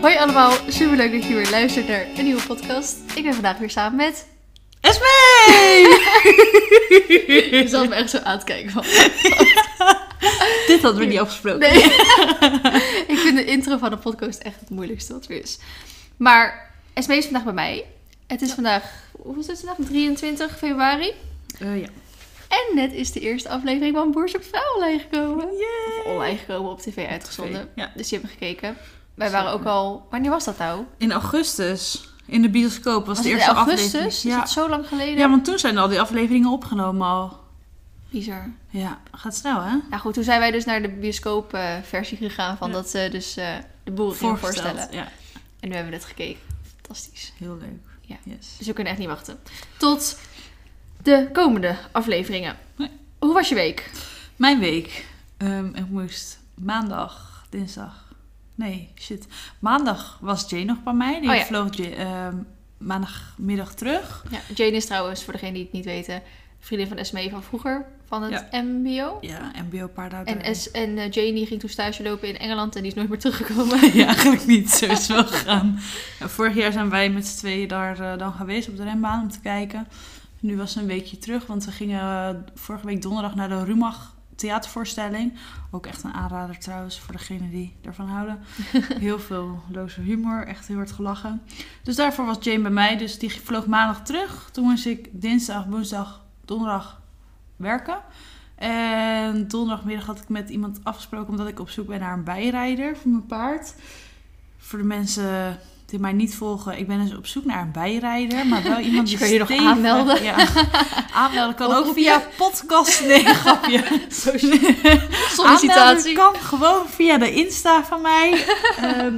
Hoi allemaal, super leuk dat je weer luistert naar een nieuwe podcast. Ik ben vandaag weer samen met... Esmee! Je zat me echt zo aan het kijken van... Dit hadden we niet afgesproken. Nee. ik vind de intro van de podcast echt het moeilijkste wat er is. Maar Esmee is vandaag bij mij. Het is vandaag, hoe is het vandaag? 23 februari. Eh, ja. En net is de eerste aflevering van Boers op Vrouw online gekomen. Of online gekomen op tv uitgezonden. Ja. Dus je hebt gekeken. Wij waren ook al... Wanneer was dat nou? In augustus, in de bioscoop, was, Was de eerste augustus? aflevering. Is Ja. dat zo lang geleden? ja, want toen zijn al die afleveringen opgenomen al. Bizar. Ja, gaat snel hè? Nou goed, toen zijn wij dus naar de bioscoopversie gegaan van Ja. dat ze dus eh, de boeren gingen voorstellen. Ja, En nu hebben we het gekeken. Fantastisch. heel leuk. Ja. Yes. Dus we kunnen echt niet wachten. Tot de komende afleveringen. Nee. Hoe was je week? Mijn week. Ehm, ik moest maandag, dinsdag. Nee, shit. Maandag was Jay nog bij mij. Die Oh ja. vloog ehm, maandagmiddag terug. Ja, Jane is trouwens, voor degene die het niet weten, vriendin van Esmee van vroeger, van het MBO. Ja, MBO paarden. En, en eh, Jane die ging toen stage lopen in Engeland en die is nooit meer teruggekomen. Ja, eigenlijk niet. Zo is wel gegaan. Vorig jaar zijn wij met z'n tweeën daar eh, dan geweest op de renbaan om te kijken. Nu was ze een weekje terug, want we gingen eh, vorige week donderdag naar de Rumach theatervoorstelling. Ook echt een aanrader trouwens voor degenen die ervan houden. Heel veel loze humor, echt heel hard gelachen. Dus daarvoor was Jane bij mij, dus die vloog maandag terug. Toen moest ik dinsdag, woensdag, donderdag werken. En donderdagmiddag had ik met iemand afgesproken omdat ik op zoek ben naar een bijrijder voor mijn paard. Voor de mensen die mij niet volgen, ik ben dus op zoek naar een bijrijder, maar wel iemand die Je kan je nog aanmelden. Ja, aanmelden kan ook via podcast. Nee, grapje. Sollicitatie. Aanmelden kan gewoon via de Insta van mij. Ehm,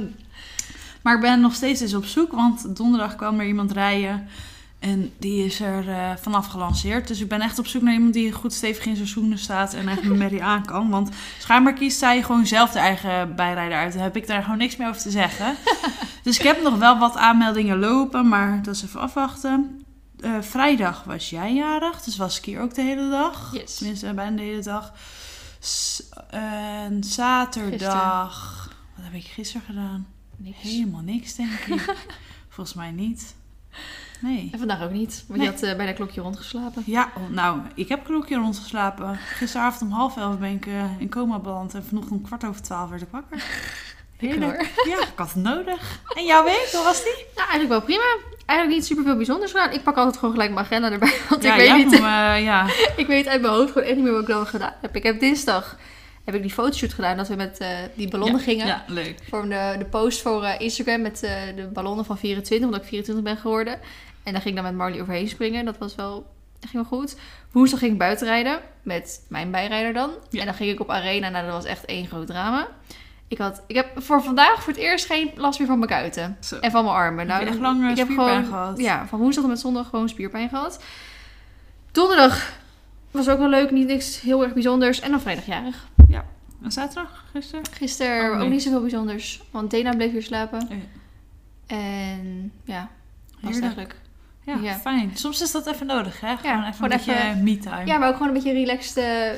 maar ik ben nog steeds dus op zoek, want donderdag kwam er iemand rijden. En die is er eh, vanaf gelanceerd. Dus ik ben echt op zoek naar iemand die goed stevig in zijn schoenen staat en echt met Mary aan kan. Want schijnbaar kiest zij gewoon zelf de eigen bijrijder uit. Daar heb ik daar gewoon niks meer over te zeggen. dus ik heb nog wel wat aanmeldingen lopen, maar dat is even afwachten. Eh, vrijdag was jij jarig, dus was ik hier ook de hele dag. Yes. Tenminste, bijna de hele dag. S- en zaterdag... Wat heb ik gisteren gedaan? Niks. Helemaal niks, denk ik. Volgens mij niet. Nee. En vandaag ook niet, want Nee. je had eh, bijna klokje rondgeslapen. Ja, oh, nou, ik heb een klokje rondgeslapen. Gisteravond om half elf ben ik eh, in coma beland. En vanochtend om kwart over twaalf werd ik wakker. Hoor. Ja, ik had het nodig. En jouw week, hoe was die? Nou, eigenlijk wel prima. Eigenlijk niet super veel bijzonders gedaan. Ik pak altijd gewoon gelijk mijn agenda erbij, want ja, ik weet niet... eh, ja. Ik weet uit mijn hoofd gewoon echt niet meer wat ik dan gedaan heb. Ik heb dinsdag heb ik die fotoshoot gedaan dat we met die ballonnen ja, gingen. Ja, leuk. Voor de, de post voor Instagram met de ballonnen van 24, omdat ik 24 ben geworden. En daar ging ik dan met Marley overheen springen. Dat was wel, dat ging wel goed. Woensdag ging ik buiten rijden met mijn bijrijder dan. Ja. En dan ging ik op Arena. Nou, dat was echt één groot drama. Ik, had, ik heb voor vandaag voor het eerst geen last meer van mijn kuiten. Zo. En van mijn armen. Heb echt dan- lang, eh, ik heb spierpijn gewoon, gehad? Ja, van woensdag tot met zondag gewoon spierpijn gehad. Donderdag was ook wel leuk, niet niks heel erg bijzonders. En dan vrijdagjarig. En zaterdag, gisteren? Gisteren Oh, nee. ook niet zoveel bijzonders, want Dena bleef weer slapen. Ja. En ja, was eigenlijk. Ja, Ja. fijn. Soms is dat even nodig, hè? Gewoon even gewoon een beetje me-time. Ja, maar ook gewoon een beetje een relaxed,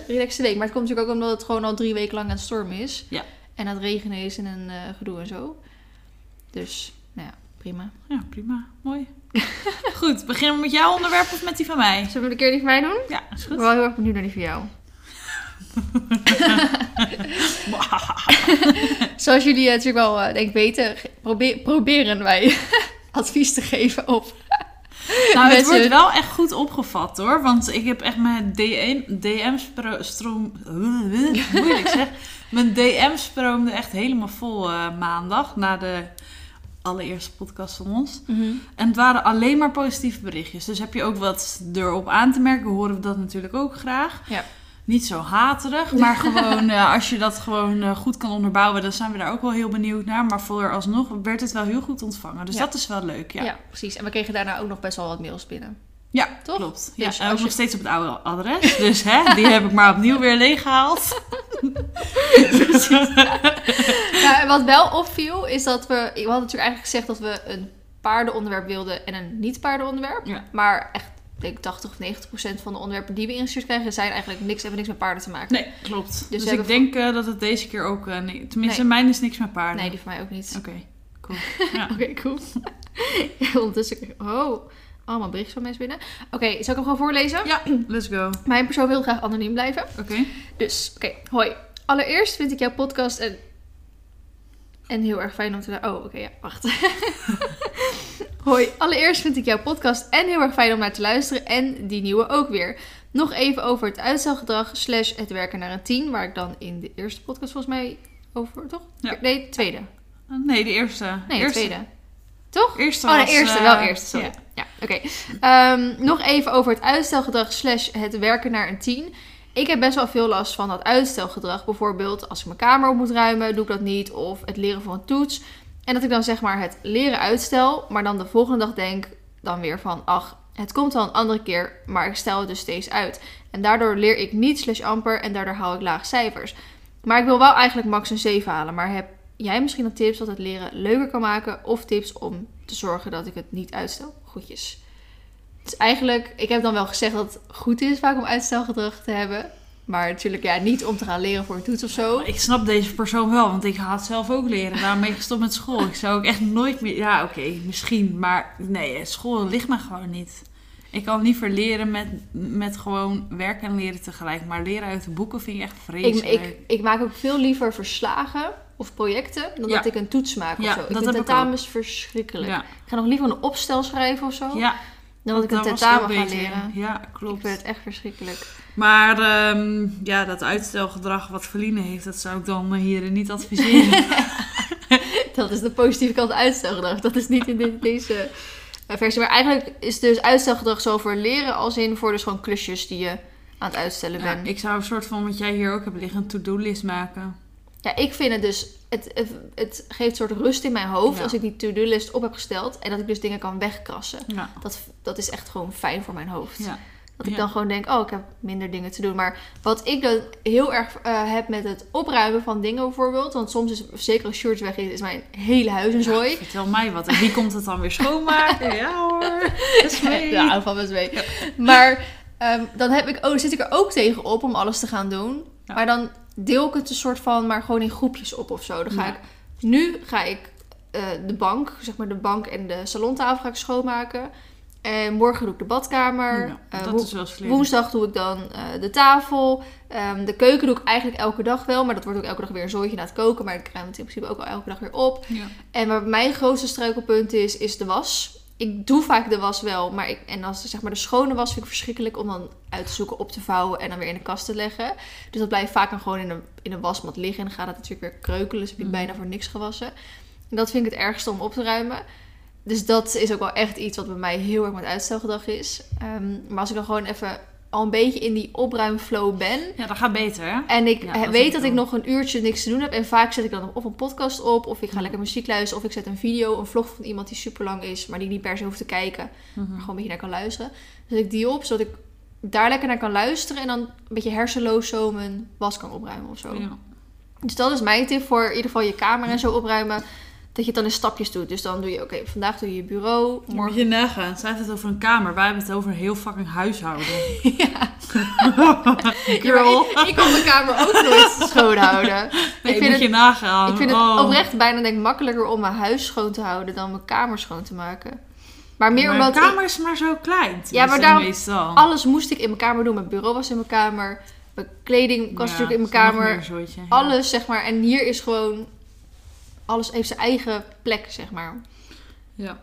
relaxed week. Maar het komt natuurlijk ook omdat het gewoon al drie weken lang aan het stormen is. Ja. En aan het regenen is en een eh, gedoe en zo. Dus, nou ja, prima. Ja, prima. Mooi. Goed, beginnen we met jouw onderwerp of met die van mij? Zullen we een keer die van mij doen? Ja, is Ik goed. ben wel heel erg benieuwd naar die van jou. Zoals jullie eh, natuurlijk wel eh, denk ik weten, proberen wij advies te geven op. Nou, het wordt wel echt goed opgevat hoor. Want ik heb echt mijn DM, DM-stroom. Moeilijk zeg. Mijn DM stroomde echt helemaal vol eh, maandag. Na de allereerste podcast van ons. En het waren alleen maar positieve berichtjes. Dus heb je ook wat erop aan te merken, horen we dat natuurlijk ook graag. Ja. Niet zo haterig, maar gewoon eh, als je dat gewoon eh, goed kan onderbouwen, dan zijn we daar ook wel heel benieuwd naar. Maar voor alsnog werd het wel heel goed ontvangen. Dus Ja. dat is wel leuk. Ja. Ja, precies. En we kregen daarna ook nog best wel wat mails binnen. ja Toch? klopt. Dus ja, en als ook je- nog steeds op het oude adres. Dus hè, die heb ik maar opnieuw weer leeggehaald. Ja, en wat wel opviel is dat we... We hadden natuurlijk eigenlijk gezegd dat we een paardenonderwerp wilden en een niet-paardenonderwerp. Ja. Maar echt, denk 80 of 90 procent van de onderwerpen die we ingestuurd krijgen... zijn eigenlijk niks, hebben niks met paarden te maken. Nee, klopt. Dus, we ik denk eh, dat het deze keer ook... eh, nee, tenminste, Nee. mijn is niks met paarden. Nee, die van mij ook niet. Oké, Cool. Ja. Oké, cool. ja, ondertussen. Oh, allemaal berichtjes van mensen binnen. Oké, zal ik hem gewoon voorlezen? ja, let's go. Mijn persoon wil graag anoniem blijven. Oké. Dus, oké, hoi. Allereerst vind ik jouw podcast en, en heel erg fijn om te... Oh, oké, ja, wacht. hoi. Allereerst vind ik jouw podcast en heel erg fijn om naar te luisteren en die nieuwe ook weer. Nog even over het uitstelgedrag slash het werken naar een 10, waar ik dan in de eerste podcast volgens mij over, toch? Ja. Nee, de tweede. Nee, de eerste. Nee, de tweede. Toch? Eerste Oh, de eerste, eh, wel eerste, sorry. ja. Ja, oké. Ehm, nog even over het uitstelgedrag slash het werken naar een 10. Ik heb best wel veel last van dat uitstelgedrag. Bijvoorbeeld als ik mijn kamer op moet ruimen, doe ik dat niet. Of het leren van een toets. En dat ik dan zeg maar het leren uitstel, maar dan de volgende dag denk dan weer van... Ach, het komt wel een andere keer, maar ik stel het dus steeds uit. En daardoor leer ik niet slash amper en daardoor haal ik lage cijfers. Maar ik wil wel eigenlijk max een 7 halen. Maar heb jij misschien nog tips wat het leren leuker kan maken? Of tips om te zorgen dat ik het niet uitstel? Groetjes. Dus eigenlijk, ik heb dan wel gezegd dat het goed is vaak om uitstelgedrag te hebben. Maar natuurlijk, ja, niet om te gaan leren voor een toets of zo. Ik snap deze persoon wel, want ik haat zelf ook leren. Daarom ben ik gestopt met school. Ik zou ook echt nooit meer... Ja, oké, misschien. Maar nee, school ligt me gewoon niet. Ik kan liever leren met, met gewoon werken en leren tegelijk. Maar leren uit de boeken vind ik echt vreselijk. ik, ik maak ook veel liever verslagen of projecten dan Ja. dat ik een toets maak Ja, of zo. Ik dat vind tentamens verschrikkelijk. ja, Ik ga nog liever een opstel schrijven of zo ja, dan dat ik een tentamen veel ga beter. leren. Ja, Ik klopt. vind het echt verschrikkelijk. Maar ehm, ja, dat uitstelgedrag wat Feline heeft, dat zou ik dan hier niet adviseren. Dat is de positieve kant uitstelgedrag. Dat is niet in deze eh, versie. Maar eigenlijk is dus uitstelgedrag zo voor leren als in voor dus gewoon klusjes die je aan het uitstellen ja, bent. ik zou een soort van, wat jij hier ook hebt liggen, een to-do-list maken. Ja, ik vind het dus... Het, het, het geeft een soort rust in mijn hoofd Ja. als ik die to-do-list op heb gesteld. En dat ik dus dingen kan wegkrassen. Ja, Dat, dat is echt gewoon fijn voor mijn hoofd. ja. Dat ik Ja. dan gewoon denk, oh, ik heb minder dingen te doen. Maar wat ik dan heel erg eh, heb met het opruimen van dingen bijvoorbeeld. Want soms is, zeker als shirts weg is, is mijn hele huis een zooi. Vertel mij wat. En wie komt het dan weer schoonmaken? Ja hoor, dat is mee. Ja, van best mee. Maar ehm, dan heb ik, oh, zit ik er ook tegen op om alles te gaan doen. Ja. Maar dan deel ik het een soort van, maar gewoon in groepjes op of zo. Dan ga Ja. ik, nu ga ik eh, de bank, zeg maar de bank en de salontafel ga ik schoonmaken. En morgen doe ik de badkamer. Ja, Eh, dat is wel slim. Woensdag doe ik dan eh, de tafel. Ehm, de keuken doe ik eigenlijk elke dag wel. Maar dat wordt ook elke dag weer een zooitje na het koken. Maar ik ruim het in principe ook al elke dag weer op. Ja. En waar mijn grootste struikelpunt is, is de was. Ik doe vaak de was wel. Maar ik, en als zeg maar de schone was vind ik verschrikkelijk om dan uit te zoeken, op te vouwen en dan weer in de kast te leggen. Dus dat blijft vaak dan gewoon in een, in een wasmat liggen. En dan gaat het natuurlijk weer kreukelen. Dus heb je Mhm. bijna voor niks gewassen. En dat vind ik het ergste om op te ruimen. Dus dat is ook wel echt iets wat bij mij heel erg met uitstelgedrag is. Ehm, maar als ik dan gewoon even al een beetje in die opruimflow ben. ja, dat gaat beter hè? En ik Ja, dat weet dat ik nog een uurtje niks te doen heb. En vaak zet ik dan of een podcast op. Of ik ga lekker muziek luisteren. Of ik zet een video, een vlog van iemand die super lang is. Maar die niet per se hoef te kijken. Mhm. Maar gewoon een beetje naar kan luisteren. Dus ik die op, zodat ik daar lekker naar kan luisteren. En dan een beetje hersenloos zo mijn was kan opruimen of zo. Ja. Dus dat is mijn tip voor in ieder geval je kamer en zo opruimen. Dat je het dan in stapjes doet. Dus dan doe je, oké, vandaag doe je je bureau. Moet Morgen je nagaan, zij heeft het over een kamer. Wij hebben het over een heel fucking huishouden. Ja. Girl. Ik, ik kan mijn kamer ook nooit schoon houden. Nee, ik moet vind, je het, nagaan. ik vind het oprecht bijna denk makkelijker om mijn huis schoon te houden dan mijn kamer schoon te maken. Maar meer Maar omdat ik- kamer is maar zo klein. Ja, maar daarom- Meestal. alles moest ik in mijn kamer doen. Mijn bureau was in mijn kamer. Mijn kleding was Ja, natuurlijk in mijn kamer. ja. Alles, zeg maar. En hier is gewoon... Alles heeft zijn eigen plek, zeg maar. Ja.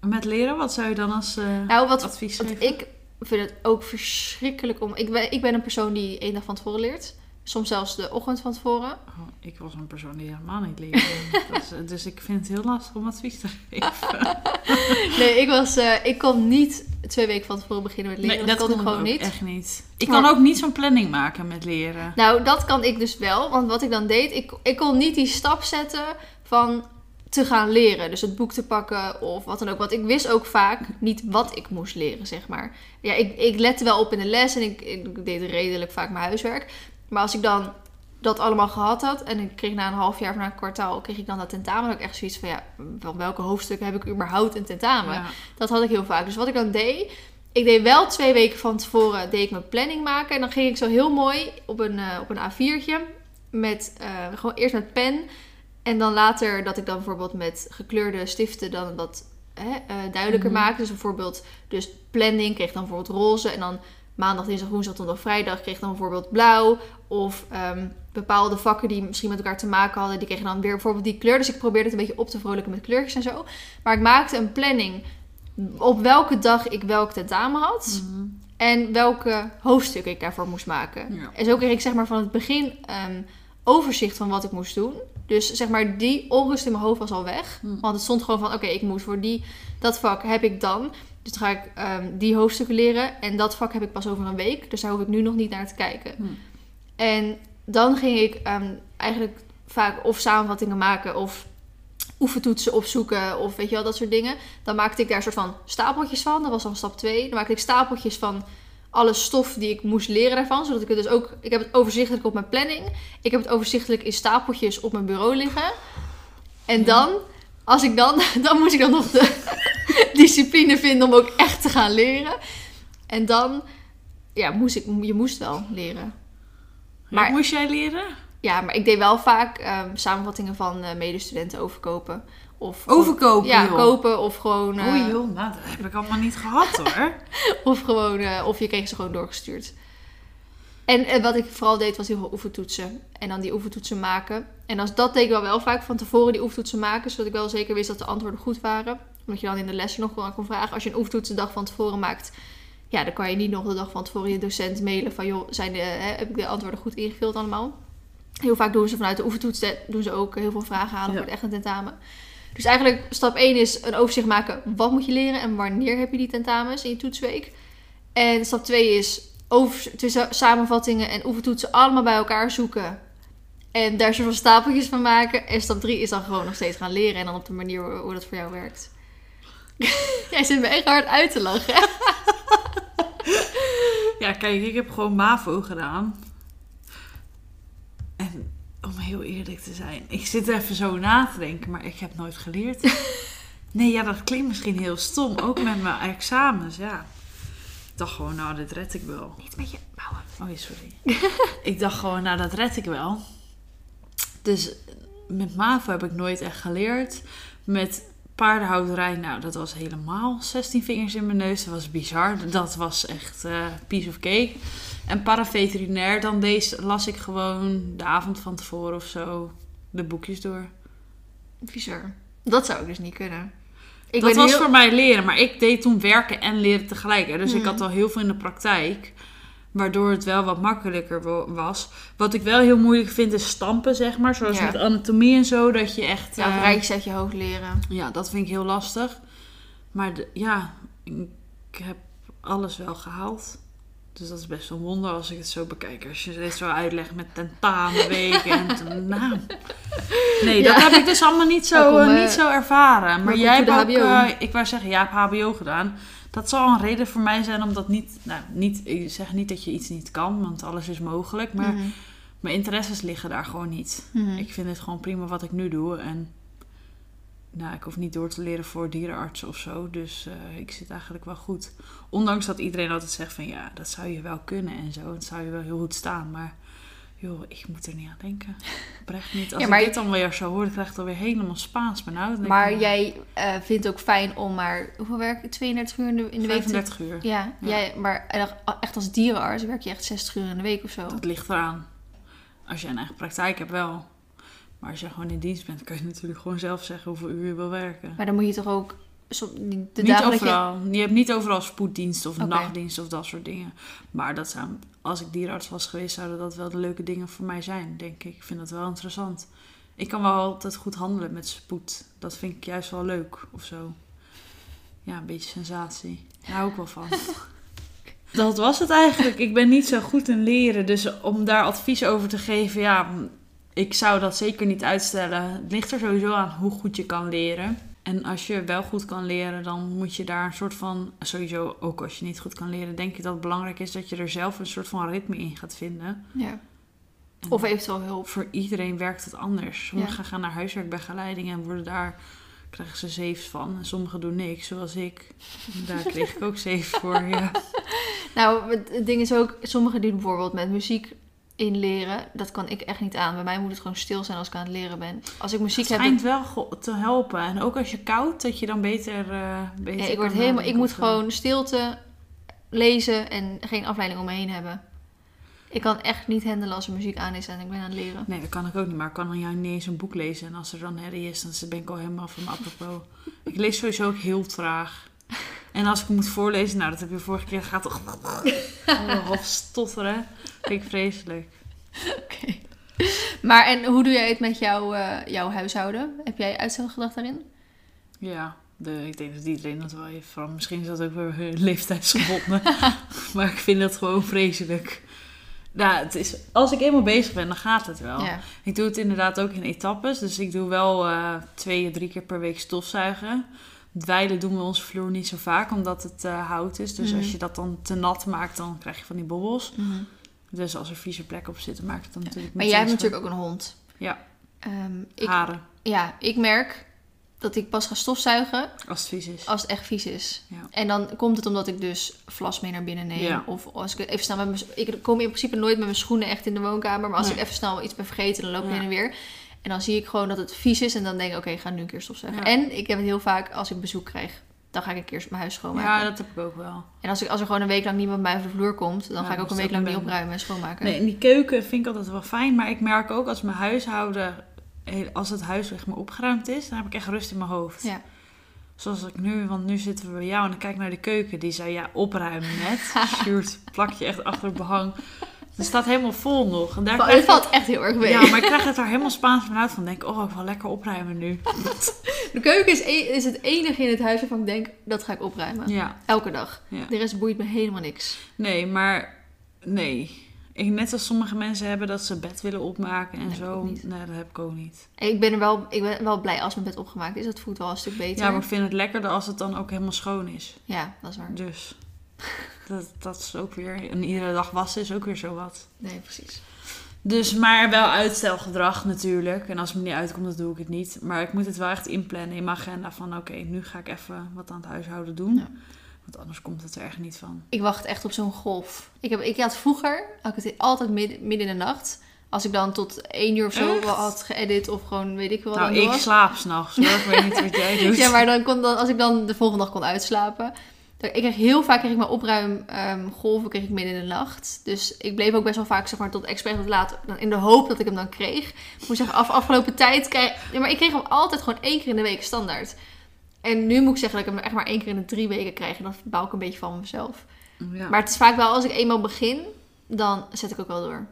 Met leren, wat zou je dan als eh, Nou, wat, advies wat geven? ik vind het ook verschrikkelijk om... Ik ben, ik ben een persoon die één dag van tevoren leert. Soms zelfs de ochtend van tevoren. Oh, ik was een persoon die helemaal niet leerde. Is- dus ik vind het heel lastig om advies te geven. Nee, ik, was, eh, ik kon niet twee weken van tevoren beginnen met leren. dat, kon ik gewoon niet. echt niet. Ik Maar- kan ook niet zo'n planning maken met leren. Nou, dat kan ik dus wel. Want wat ik dan deed, ik, ik kon niet die stap zetten van te gaan leren. Dus het boek te pakken of wat dan ook. Want ik wist ook vaak niet wat ik moest leren, zeg maar. Ja, ik, ik lette wel op in de les en ik, ik deed redelijk vaak mijn huiswerk. Maar als ik dan dat allemaal gehad had en ik kreeg na een half jaar of na een kwartaal, kreeg ik dan dat tentamen. Ik echt zoiets van, ja, van welke hoofdstukken heb ik überhaupt een tentamen? Ja. Dat had ik heel vaak. Dus wat ik dan deed, ik deed wel twee weken van tevoren deed ik mijn planning maken. En dan ging ik zo heel mooi op een, eh, op een A4'tje met eh, gewoon eerst met pen En dan later dat ik dan bijvoorbeeld met gekleurde stiften dan wat hè, eh, duidelijker Mhm. maak. Dus bijvoorbeeld dus planning kreeg dan bijvoorbeeld roze. En dan maandag, dinsdag, woensdag, donderdag, vrijdag kreeg dan bijvoorbeeld blauw. Of ehm, bepaalde vakken die misschien met elkaar te maken hadden, die kregen dan weer bijvoorbeeld die kleur. Dus ik probeerde het een beetje op te vrolijken met kleurtjes en zo. Maar ik maakte een planning op welke dag ik welk tentamen had. Mhm. En welke hoofdstukken ik daarvoor moest maken. Ja. En zo kreeg ik zeg maar van het begin ehm, overzicht van wat ik moest doen. Dus zeg maar die onrust in mijn hoofd was al weg. Hm. Want het stond gewoon van oké, ik moet voor die, dat vak heb ik dan. Dus dan ga ik ehm, die hoofdstukken leren. En dat vak heb ik pas over een week. Dus daar hoef ik nu nog niet naar te kijken. Hm. En dan ging ik ehm, eigenlijk vaak of samenvattingen maken of oefentoetsen opzoeken of weet je wel, dat soort dingen. Dan maakte ik daar een soort van stapeltjes van. Dat was dan stap 2. Dan maakte ik stapeltjes van alle stof die ik moest leren daarvan. Zodat ik het dus ook... Ik heb het overzichtelijk op mijn planning. Ik heb het overzichtelijk in stapeltjes op mijn bureau liggen. En Ja. dan, als ik dan... Dan moest ik dan nog de discipline vinden om ook echt te gaan leren. En dan... Ja, moest ik, je moest wel leren. Maar moest jij leren? Ja, maar ik deed wel vaak ehm, samenvattingen van eh, medestudenten overkopen. Of Overkopen, Ja, joh. kopen of gewoon... eh, Oei joh, nou, dat heb ik allemaal niet gehad hoor. Of gewoon, eh, of je kreeg ze gewoon doorgestuurd. En eh, wat ik vooral deed, was heel veel oefentoetsen. En dan die oefentoetsen maken. En als, dat deed ik wel wel vaak van tevoren, die oefentoetsen maken. Zodat ik wel zeker wist dat de antwoorden goed waren. Omdat je dan in de lessen nog wel aan kon vragen. Als je een oefentoets de dag van tevoren maakt... Ja, dan kan je niet nog de dag van tevoren je docent mailen van... joh, zijn de, hè, heb ik de antwoorden goed ingevuld allemaal? Heel vaak doen ze vanuit de oefentoets de- doen ze ook heel veel vragen halen Ja. voor het echte tentamen. Dus eigenlijk stap 1 is een overzicht maken. Wat moet je leren en wanneer heb je die tentamens in je toetsweek? En stap 2 is over, tussen samenvattingen en oefentoetsen allemaal bij elkaar zoeken. En daar soort van stapeltjes van maken. En stap 3 is dan gewoon nog steeds gaan leren. En dan op de manier hoe, hoe dat voor jou werkt. Jij zit me echt hard uit te lachen. hè? Ja, kijk, ik heb gewoon MAVO gedaan. En om heel eerlijk te zijn, ik zit even zo na te denken, maar ik heb nooit geleerd. Nee, ja, dat klinkt misschien heel stom. Ook met mijn examens, ja. Ik dacht gewoon, nou, dit red ik wel. Niet met je mouwen. Oh, sorry. ik dacht gewoon, nou, dat red ik wel. Dus met MAVO heb ik nooit echt geleerd. Met paardenhouderij, nou, dat was helemaal 16 vingers in mijn neus. Dat was bizar. Dat was echt eh piece of cake. En paraveterinair, dan deze, las ik gewoon de avond van tevoren of zo de boekjes door. Bizar. Dat zou ik dus niet kunnen. Ik dat was heel... voor mij leren. Maar ik deed toen werken en leren tegelijk. Hè. Dus ik Mhm. had al heel veel in de praktijk. Waardoor het wel wat makkelijker was. Wat ik wel heel moeilijk vind is stampen, zeg maar. Zoals Ja. met anatomie en zo. Dat je echt... Ja, uit je hoofd leren. ja, dat vind ik heel lastig. Maar de- ja, ik heb alles wel gehaald. Dus dat is best een wonder als ik het zo bekijk. Als je dit zo uitlegt met tentamenweken en ten- nou. Nee, dat Ja. heb ik dus allemaal niet zo, eh, eh, niet zo ervaren. Maar jij hebt ook, HBO. eh, ik wou zeggen, jij hebt HBO gedaan. Dat zal een reden voor mij zijn om dat niet, nou, niet, ik zeg niet dat je iets niet kan, want alles is mogelijk. Maar Mhm. mijn interesses liggen daar gewoon niet. Mhm. Ik vind het gewoon prima wat ik nu doe. En nou, ik hoef niet door te leren voor dierenarts of zo. Dus eh, ik zit eigenlijk wel goed. Ondanks dat iedereen altijd zegt van ja, dat zou je wel kunnen en zo. Dat zou je wel heel goed staan. Maar joh, ik moet er niet aan denken. Oprecht niet. Als Ja, maar- ik dit dan weer zo hoor, dan krijg ik het alweer helemaal Spaans benauwd. Dan denk Maar ik, jij eh, vindt het ook fijn om maar... Hoeveel werk je? 32 uur in de, in de week? te- 35 uur. Ja, Ja. Jij, maar echt als dierenarts werk je echt 60 uur in de week of zo. Dat ligt eraan. Als je een eigen praktijk hebt wel. Maar als je gewoon in dienst bent, kan je natuurlijk gewoon zelf zeggen hoeveel uur je wil werken. Maar dan moet je toch ook... De niet dagen dat je... overal. Je... hebt niet overal spoeddienst of nachtdienst of dat soort dingen. Maar dat zou, als ik dierenarts was geweest, zouden dat wel de leuke dingen voor mij zijn, denk ik. Ik vind dat wel interessant. Ik kan wel altijd goed handelen met spoed. Dat vind ik juist wel leuk of zo. Ja, een beetje sensatie. Daar hou ik wel van. Dat was het eigenlijk. Ik ben niet zo goed in leren. Dus om daar advies over te geven, ja, ik zou dat zeker niet uitstellen. Het ligt er sowieso aan hoe goed je kan leren. En als je wel goed kan leren, dan moet je daar een soort van. Sowieso, ook als je niet goed kan leren, denk ik dat het belangrijk is dat je er zelf een soort van ritme in gaat vinden. Ja. En Of eventueel hulp. voor iedereen werkt het anders. Sommigen gaan naar huiswerkbegeleiding en worden daar. Krijgen ze zeven van. En sommigen doen niks, zoals ik. Daar kreeg ik ook zeven voor. Ja. Nou, het het ding is ook... Sommigen doen bijvoorbeeld met muziek in leren. Dat kan ik echt niet aan. Bij mij moet het gewoon stil zijn als ik aan het leren ben. Als ik muziek Het heb... schijnt wel te helpen. En ook als je koud, dat je dan beter, eh beter Ja, ik, word helemaal, ik nadenken moet zo. gewoon stilte lezen en geen afleiding om me heen hebben. Ik kan echt niet handelen als er muziek aan is en ik ben aan het leren. Nee, dat kan ik ook niet. Maar ik kan dan jou niet eens een boek lezen. En als er dan herrie is, dan ben ik al helemaal van mijn apropos. Ik lees sowieso ook heel traag. En als ik hem moet voorlezen, nou dat heb je vorige keer, gaat toch half stotteren. Vind ik vreselijk. Oké. Maar en hoe doe jij het met jouw, eh, jouw huishouden? Heb jij uitstelgedrag daarin? Ja, de, ik denk dat iedereen dat wel heeft. Vooral, misschien is dat ook weer leeftijdsgebonden. maar ik vind dat gewoon vreselijk. Nou, het is, als ik eenmaal bezig ben, dan gaat het wel. Ja. Ik doe het inderdaad ook in etappes. Dus ik doe wel eh, twee, drie keer per week stofzuigen. Dweilen doen we onze vloer niet zo vaak, omdat het eh, hout is. Dus Mhm. als je dat dan te nat maakt, dan krijg je van die bobbels. Mhm. Dus als er vieze plekken op zitten, maakt het dan natuurlijk Maar jij hebt natuurlijk ook een hond. Ja. Ehm, ik, Haren, ja, ik merk dat ik pas ga stofzuigen als het vies is. als het echt vies is. Ja. En dan komt het omdat ik dus vlas mee naar binnen neem. Ja. Of als ik even snel met mijn... Ik kom in principe nooit met mijn schoenen echt in de woonkamer. Maar als Nee. ik even snel iets ben vergeten, dan loop ik Ja. heen en weer. En dan zie ik gewoon dat het vies is. En dan denk ik, oké, ik ga nu een keer stofzuigen. Ja. En ik heb het heel vaak als ik bezoek krijg. Dan ga ik een keer mijn huis schoonmaken. Ja, dat heb ik ook wel. En als, ik, als er gewoon een week lang niemand bij over de vloer komt... dan Ja, ga ik ook dan een week lang niet opruimen en schoonmaken. Nee, in die keuken vind ik altijd wel fijn. Maar ik merk ook als mijn huishouden, als het huis echt maar opgeruimd is, dan heb ik echt rust in mijn hoofd. Ja. Zoals ik nu, want nu zitten we bij jou en dan kijk ik naar de keuken. Die zei, ja, opruimen net. Sjoerd, plak je echt achter het behang. Het staat helemaal vol nog. En daar het valt echt heel erg mee. Ja, maar ik krijg het er helemaal Spaans vanuit van. Denk, oh, ik wil lekker opruimen nu. De keuken is, e- is het enige in het huis waarvan ik denk... dat ga ik opruimen. Ja, Elke dag. ja. De rest boeit me helemaal niks. Nee, maar nee. Ik, net als sommige mensen hebben dat ze bed willen opmaken en zo. Nee, dat heb ik ook niet. Ik ben er wel, ik ben wel blij als mijn bed opgemaakt is. Dat voelt wel een stuk beter. Ja, maar ik vind het lekkerder als het dan ook helemaal schoon is. Ja, dat is waar. Dus dat, dat is ook weer... En iedere dag wassen is ook weer zo wat. Nee, precies. Dus, maar wel uitstelgedrag natuurlijk. En als het me niet uitkomt, dan doe ik het niet. Maar ik moet het wel echt inplannen in mijn agenda van... Oké, nu ga ik even wat aan het huishouden doen. Ja. Want anders komt het er echt niet van. Ik wacht echt op zo'n golf. Ik, heb, ik had vroeger, had ik het altijd midden, midden in de nacht. Als ik dan tot één uur of zo Echt? had geëdit of gewoon weet ik wat nou, ik slaap s'nachts hoor. Ik weet niet wat jij doet. Ja, maar dan kon dan, als ik dan de volgende dag kon uitslapen. Ik kreeg heel vaak kreeg ik mijn opruim ehm, golven kreeg ik midden in de nacht. Dus ik bleef ook best wel vaak zeg maar, tot expres tot laat. In de hoop dat ik hem dan kreeg. Ik moet zeggen, af, afgelopen tijd ja, maar ik kreeg hem altijd gewoon één keer in de week standaard. En nu moet ik zeggen dat ik hem echt maar één keer in de drie weken krijg. En dan baal ik een beetje van mezelf. Ja. Maar het is vaak wel, als ik eenmaal begin, dan zet ik ook wel door.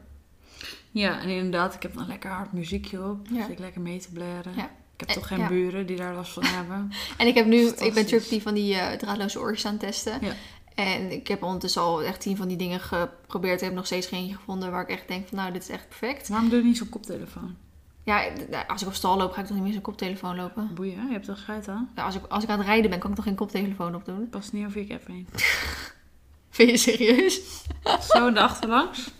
ja, en inderdaad, ik heb dan lekker hard muziekje op. Ja. Zit ik lekker mee te blaren. Ja. Ik heb Eh, toch geen ja. buren die daar last van hebben. En ik heb nu, ik ben natuurlijk die van die eh, draadloze oortjes aan het testen. Ja. En ik heb ondertussen al echt tien van die dingen geprobeerd. Ik heb nog steeds geen gevonden waar ik echt denk van nou, dit is echt perfect. Waarom doe je niet zo'n koptelefoon? Ja, nou, als ik op stal loop, ga ik toch niet meer zo'n koptelefoon lopen. Boeien, je hebt er scheid aan. Ja, als, ik, als ik aan het rijden ben, kan ik toch geen koptelefoon opdoen? Past niet over je cap heen. Vind je serieus? Zo in de achterlangs?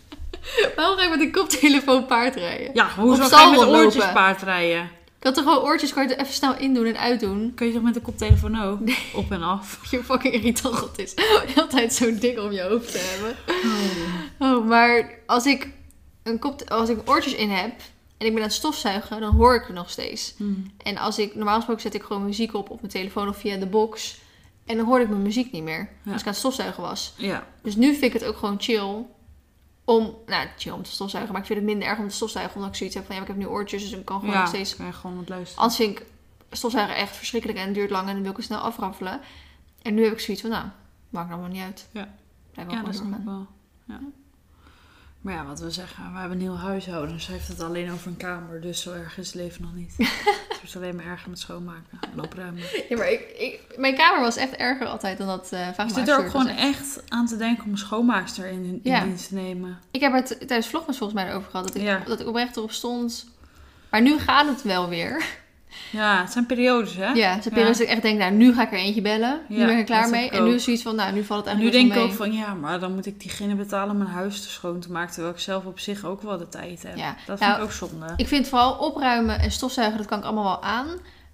Waarom ga ik met een koptelefoon paardrijden? Ja, Op ga je met oortjes paardrijden? Had toch gewoon oortjes, kan je er even snel in doen en uitdoen. Kun je toch met de koptelefoon ook? Op en af. Je fucking irritant dat is. Altijd zo'n ding om je hoofd te hebben. Oh, maar als ik, een kop, als ik oortjes in heb en ik ben aan het stofzuigen, dan hoor ik het nog steeds. Hmm. En als ik, normaal gesproken zet ik gewoon muziek op op mijn telefoon of via de box. En dan hoorde ik mijn muziek niet meer. Ja. Als ik aan het stofzuigen was. Ja, Dus nu vind ik het ook gewoon chill om, nou chill om te stofzuigen. Maar ik vind het minder erg om te stofzuigen omdat ik zoiets heb van ja, ik heb nu oortjes. Dus ik kan gewoon ja nog steeds je gewoon wat luisteren. Anders vind ik stofzuigen echt verschrikkelijk en het duurt lang en dan wil ik het snel afraffelen. En nu heb ik zoiets van, nou, maakt allemaal niet uit. Ja. Blijf wel Ja, dat snap ik wel. Ja. Maar ja, wat we zeggen, we hebben een heel huishouden. Dus hij heeft het alleen over een kamer. Dus zo erg is het leven nog niet. het is alleen maar erger met schoonmaken en opruimen. Ja, maar ik, ik, mijn kamer was echt erger altijd dan dat uh, Ik zit er ook gewoon echt aan te denken om een schoonmaakster in, in Ja. dienst te nemen. Ik heb het tijdens vlogmas volgens mij erover gehad, dat ik, Ja. dat ik oprecht erop stond. Maar nu gaat het wel weer. Ja, het zijn periodes, hè? Ja, ze periodes dat ik echt denk, nou, nu ga ik er eentje bellen. Nu Ja, ben ik er klaar heb mee. En nu is zoiets van, nou, nu valt het En nu eigenlijk denk ik ook wel van, ja, maar dan moet ik diegene betalen om mijn huis te schoon te maken. Terwijl ik zelf op zich ook wel de tijd heb. Ja. Dat Nou, vind ik ook zonde. Ik vind vooral opruimen en stofzuigen, dat kan ik allemaal wel aan.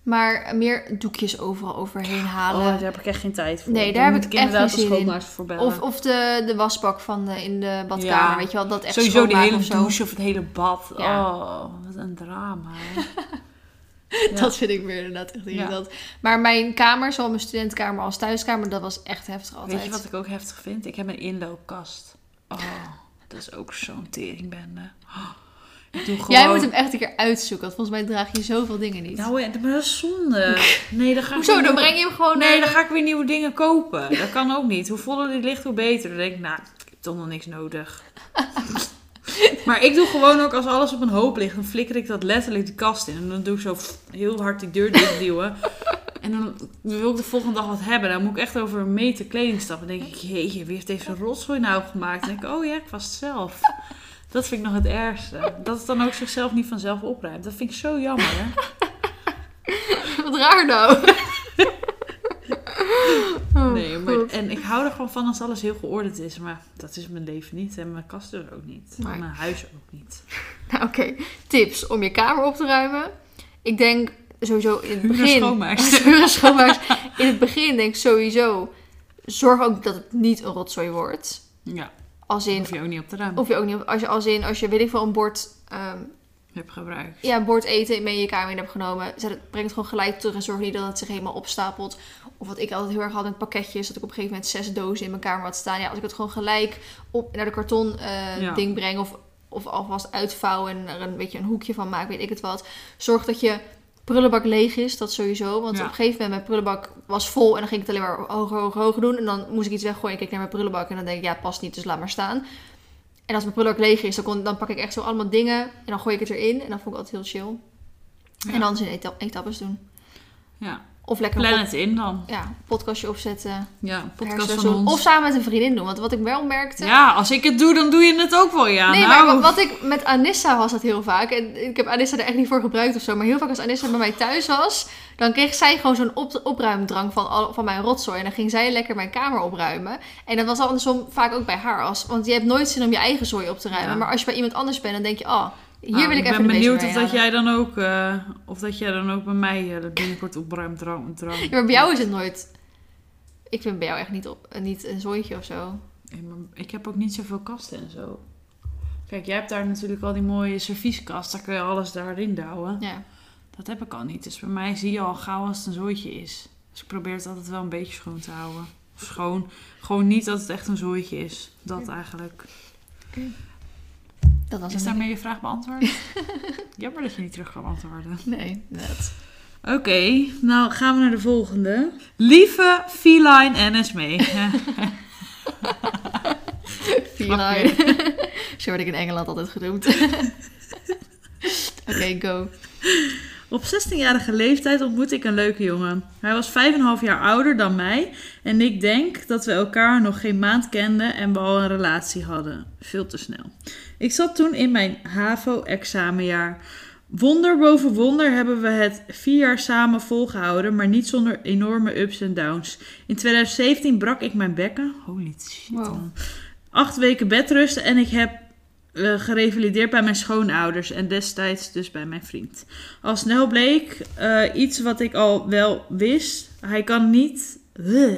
Maar meer doekjes overal overheen halen. Oh, daar heb ik echt geen tijd voor. Nee, Dan daar heb moet ik ik echt inderdaad geen de zin in. voor bellen. Of, of de, de wasbak van de, in de badkamer, Ja. weet je wel, dat echt Sowieso die hele of douche of het hele bad. Ja. Oh, wat een drama. Ja. Dat vind ik weer inderdaad echt Ja. irritant. Maar mijn kamer, zowel mijn studentenkamer als thuiskamer, dat was echt heftig altijd. Weet je wat ik ook heftig vind? Ik heb een inloopkast. Oh, dat is ook zo'n teringbende. Oh, gewoon... Jij moet hem echt een keer uitzoeken, want volgens mij draag je zoveel dingen niet. Nou, ja, maar dat is zonde. Nee, dan ga ik Hoezo? Dan breng je hem gewoon Nee, naar dan ga ik weer nieuwe dingen kopen. Dat kan ook niet. Hoe voller die ligt, hoe beter. Dan denk ik, nou, ik heb toch nog niks nodig. maar ik doe gewoon ook, als alles op een hoop ligt, dan flikker ik dat letterlijk de kast in. En dan doe ik zo heel hard die deur dichtduwen. En dan wil ik de volgende dag wat hebben. Dan moet ik echt over een meter kleding stappen. Dan denk ik, jeetje, wie heeft deze rotzooi nou gemaakt? Dan denk ik, oh ja, ik was het zelf. Dat vind ik nog het ergste. Dat het dan ook zichzelf niet vanzelf opruimt. Dat vind ik zo jammer. Hè? Wat raar nou. Oh, Nee, maar, goed. en ik hou er gewoon van als alles heel geordend is. Maar dat is mijn leven niet. En mijn kast dus ook niet. En mijn huis ook niet. Nou, oké. Tips om je kamer op te ruimen. Ik denk sowieso in het begin... Huur schoonmaakster. In het begin denk ik sowieso... Zorg ook dat het niet een rotzooi wordt. Ja, Als in... hoef je ook niet op te ruimen. Of je ook niet... Als je, als in, als je weet ik veel, een bord... ehm, Heb gebruikt. ja, een bord eten mee in je kamer in hebt genomen. Zet het, breng het gewoon gelijk terug en zorg niet dat het zich helemaal opstapelt. Of wat ik altijd heel erg had met pakketjes, dat ik op een gegeven moment zes dozen in mijn kamer had staan. Ja, als ik het gewoon gelijk op, naar de karton eh, Ja. ding breng of, of alvast uitvouwen en er een beetje een hoekje van maak, weet ik het wat. Zorg dat je prullenbak leeg is, dat sowieso. Want Ja. op een gegeven moment mijn prullenbak was vol en dan ging ik het alleen maar hoger, hoger, hoger doen. En dan moest ik iets weggooien. Ik keek naar mijn prullenbak en dan denk ik, ja, past niet, dus laat maar staan. En als mijn prullenbak leeg is, dan, kon, dan pak ik echt zo allemaal dingen en dan gooi ik het erin. En dan vond ik altijd heel chill. Ja. En dan in eta etappes doen. Ja, Of lekker plan het in dan. ja, podcastje opzetten. Ja, podcast van ons. Of samen met een vriendin doen. Want wat ik wel merkte... Ja, als ik het doe, dan doe je het ook wel, ja. nee, nou. maar wat ik met Anissa was dat heel vaak. En ik heb Anissa er echt niet voor gebruikt of zo. Maar heel vaak als Anissa bij mij thuis was... dan kreeg zij gewoon zo'n op opruimdrang van, al, van mijn rotzooi. En dan ging zij lekker mijn kamer opruimen. En dat was andersom vaak ook bij haar. Als, want je hebt nooit zin om je eigen zooi op te ruimen. Ja. Maar als je bij iemand anders bent, dan denk je... Oh, hier wil ik, ik even ben benieuwd of dat jij dan ook, eh, of dat jij dan ook bij mij eh, binnenkort opruimt. Ja, maar bij jou is het nooit... Ik vind bij jou echt niet, op, niet een zooitje of zo. Ik heb ook niet zoveel kasten en zo. Kijk, jij hebt daar natuurlijk al die mooie servieskast. Daar kun je alles daarin douwen. Ja. Dat heb ik al niet. Dus bij mij zie je al gauw als het een zooitje is. Dus ik probeer het altijd wel een beetje schoon te houden. Of schoon. Gewoon niet dat het echt een zooitje is. Dat eigenlijk. Dat was Is daarmee je vraag beantwoord? Jammer dat je niet terug kan antwoorden. Nee, net. Oké, nou gaan we naar de volgende. Lieve feline en Esmee. Feline. Zo word ik in Engeland altijd genoemd. Oké, go. Op 16-jarige leeftijd ontmoette ik een leuke jongen. Hij was 5,5 jaar ouder dan mij en ik denk dat we elkaar nog geen maand kenden en we al een relatie hadden. Veel te snel. Ik zat toen in mijn HAVO-examenjaar. Wonder boven wonder hebben we het vier jaar samen volgehouden, maar niet zonder enorme ups en downs. In 2017 brak ik mijn bekken. Holy shit. Wow. Acht weken bedrusten en ik heb eh, gerevalideerd bij mijn schoonouders en destijds dus bij mijn vriend. Al snel bleek eh, iets wat ik al wel wist. Hij kan niet.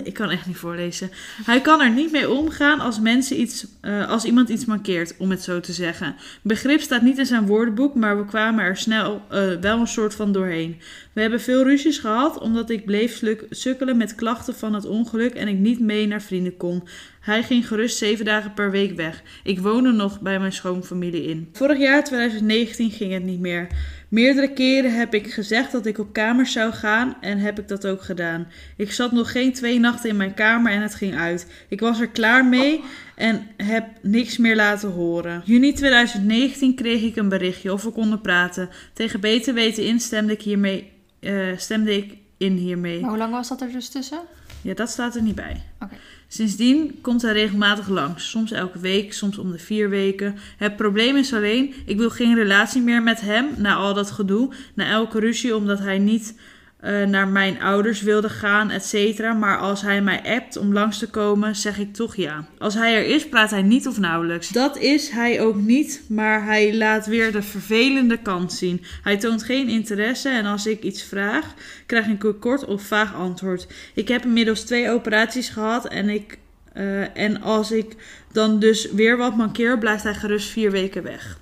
Ik kan echt niet voorlezen. Hij kan er niet mee omgaan als, mensen iets, eh, als iemand iets mankeert, om het zo te zeggen. Begrip staat niet in zijn woordenboek, maar we kwamen er snel wel een soort van doorheen. We hebben veel ruzies gehad, omdat ik bleef sukkelen met klachten van het ongeluk en ik niet mee naar vrienden kon. Hij ging gerust zeven dagen per week weg. Ik woonde nog bij mijn schoonfamilie in. Vorig jaar, 2019, ging het niet meer. Meerdere keren heb ik gezegd dat ik op kamers zou gaan en heb ik dat ook gedaan. Ik zat nog geen twee nachten in mijn kamer en het ging uit. Ik was er klaar mee en heb niks meer laten horen. Juni 2019 kreeg ik een berichtje of we konden praten. Tegen beter weten in stemde ik, hiermee, eh, stemde ik in hiermee. Maar hoe lang was dat er dus tussen? Ja, dat staat er niet bij. Oké. Sindsdien komt hij regelmatig langs. Soms elke week, soms om de vier weken. Het probleem is alleen, ik wil geen relatie meer met hem na al dat gedoe. Na elke ruzie, omdat hij niet eh, naar mijn ouders wilde gaan, et cetera. Maar als hij mij appt om langs te komen, zeg ik toch ja. Als hij er is, praat hij niet of nauwelijks. Dat is hij ook niet, maar hij laat weer de vervelende kant zien. Hij toont geen interesse en als ik iets vraag, krijg ik een kort of vaag antwoord. Ik heb inmiddels twee operaties gehad en ik... eh, en als ik dan dus weer wat mankeer, blijft hij gerust vier weken weg.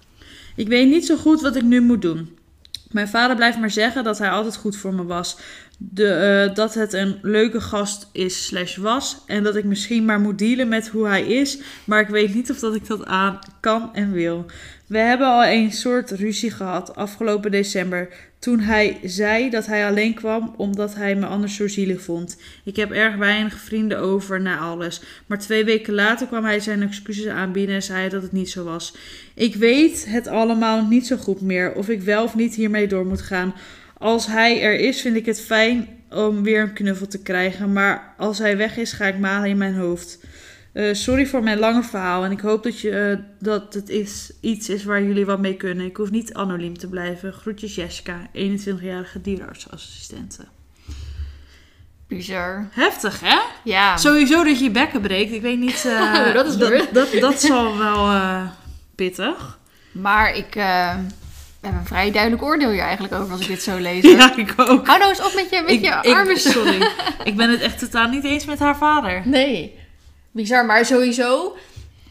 Ik weet niet zo goed wat ik nu moet doen. Mijn vader blijft maar zeggen dat hij altijd goed voor me was. Eh, dat het een leuke gast is slash was. En dat ik misschien maar moet dealen met hoe hij is. Maar ik weet niet of dat ik dat aan kan en wil. We hebben al een soort ruzie gehad afgelopen december. Toen hij zei dat hij alleen kwam omdat hij me anders zo zielig vond. Ik heb erg weinig vrienden over na alles. Maar twee weken later kwam hij zijn excuses aanbieden en zei dat het niet zo was. Ik weet het allemaal niet zo goed meer. Of ik wel of niet hiermee door moet gaan. Als hij er is, vind ik het fijn om weer een knuffel te krijgen. Maar als hij weg is, ga ik malen in mijn hoofd. Eh, sorry voor mijn lange verhaal. En ik hoop dat, je, eh, dat het is, iets is waar jullie wat mee kunnen. Ik hoef niet anoniem te blijven. Groetjes Jessica, 21-jarige dierenartsassistente. Bizar. Heftig, hè? Ja. Sowieso dat je je bekken breekt. Ik weet niet... eh, Dat is dat, dat, dat zal wel pittig. Maar ik eh, heb een vrij duidelijk oordeel hier eigenlijk over als ik dit zo lees. hoor. Ja, ik ook. Hou nou eens op met je, met Ik- je ik- armen zo. Sorry. ik ben het echt totaal niet eens met haar vader. Nee. Bizar, maar sowieso,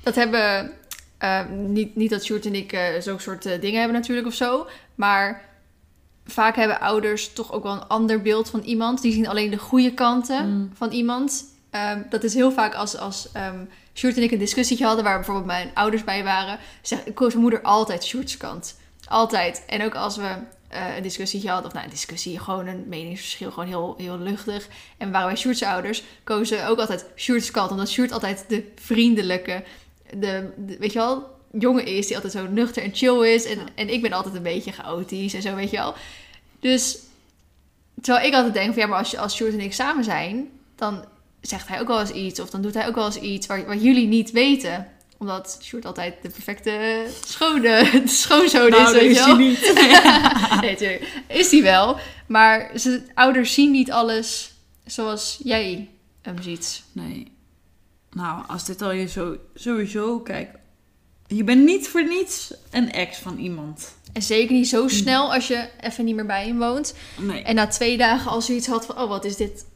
dat hebben... eh, niet, niet dat Sjoerd en ik eh, zo'n soort eh, dingen hebben natuurlijk of zo. Maar vaak hebben ouders toch ook wel een ander beeld van iemand. Die zien alleen de goede kanten Mm. van iemand. Ehm, dat is heel vaak als, als Sjoerd en ik een discussietje hadden... waar bijvoorbeeld mijn ouders bij waren... zegt koos mijn moeder altijd Sjoerd's kant. Altijd. En ook als we eh, een discussietje hadden... of nou, een discussie, gewoon een meningsverschil... gewoon heel, heel luchtig. En waren wij Sjoerd's ouders... kozen ook altijd Sjoerd's kant. Omdat Sjoerd altijd de vriendelijke... De, de- weet je wel, jongen is die altijd zo nuchter en chill is. En, Ja. en ik ben altijd een beetje chaotisch en zo, weet je wel. Dus terwijl ik altijd denk van ja, maar als, je- als Sjoerd en ik samen zijn, dan zegt hij ook wel eens iets. Of dan doet hij ook wel eens iets waar, wat jullie niet weten. Omdat Sjoerd altijd de perfecte schone, de schoonzoon is, Nou, weet is je hij niet. nee. Is hij wel. Maar zijn ouders zien niet alles zoals jij hem ziet. Nee. Nou, als dit al je zo, sowieso, kijk. Je bent niet voor niets een ex van iemand. En zeker niet zo snel als je even niet meer bij hem woont. Nee. En na twee dagen al zoiets had van, oh, wat is dit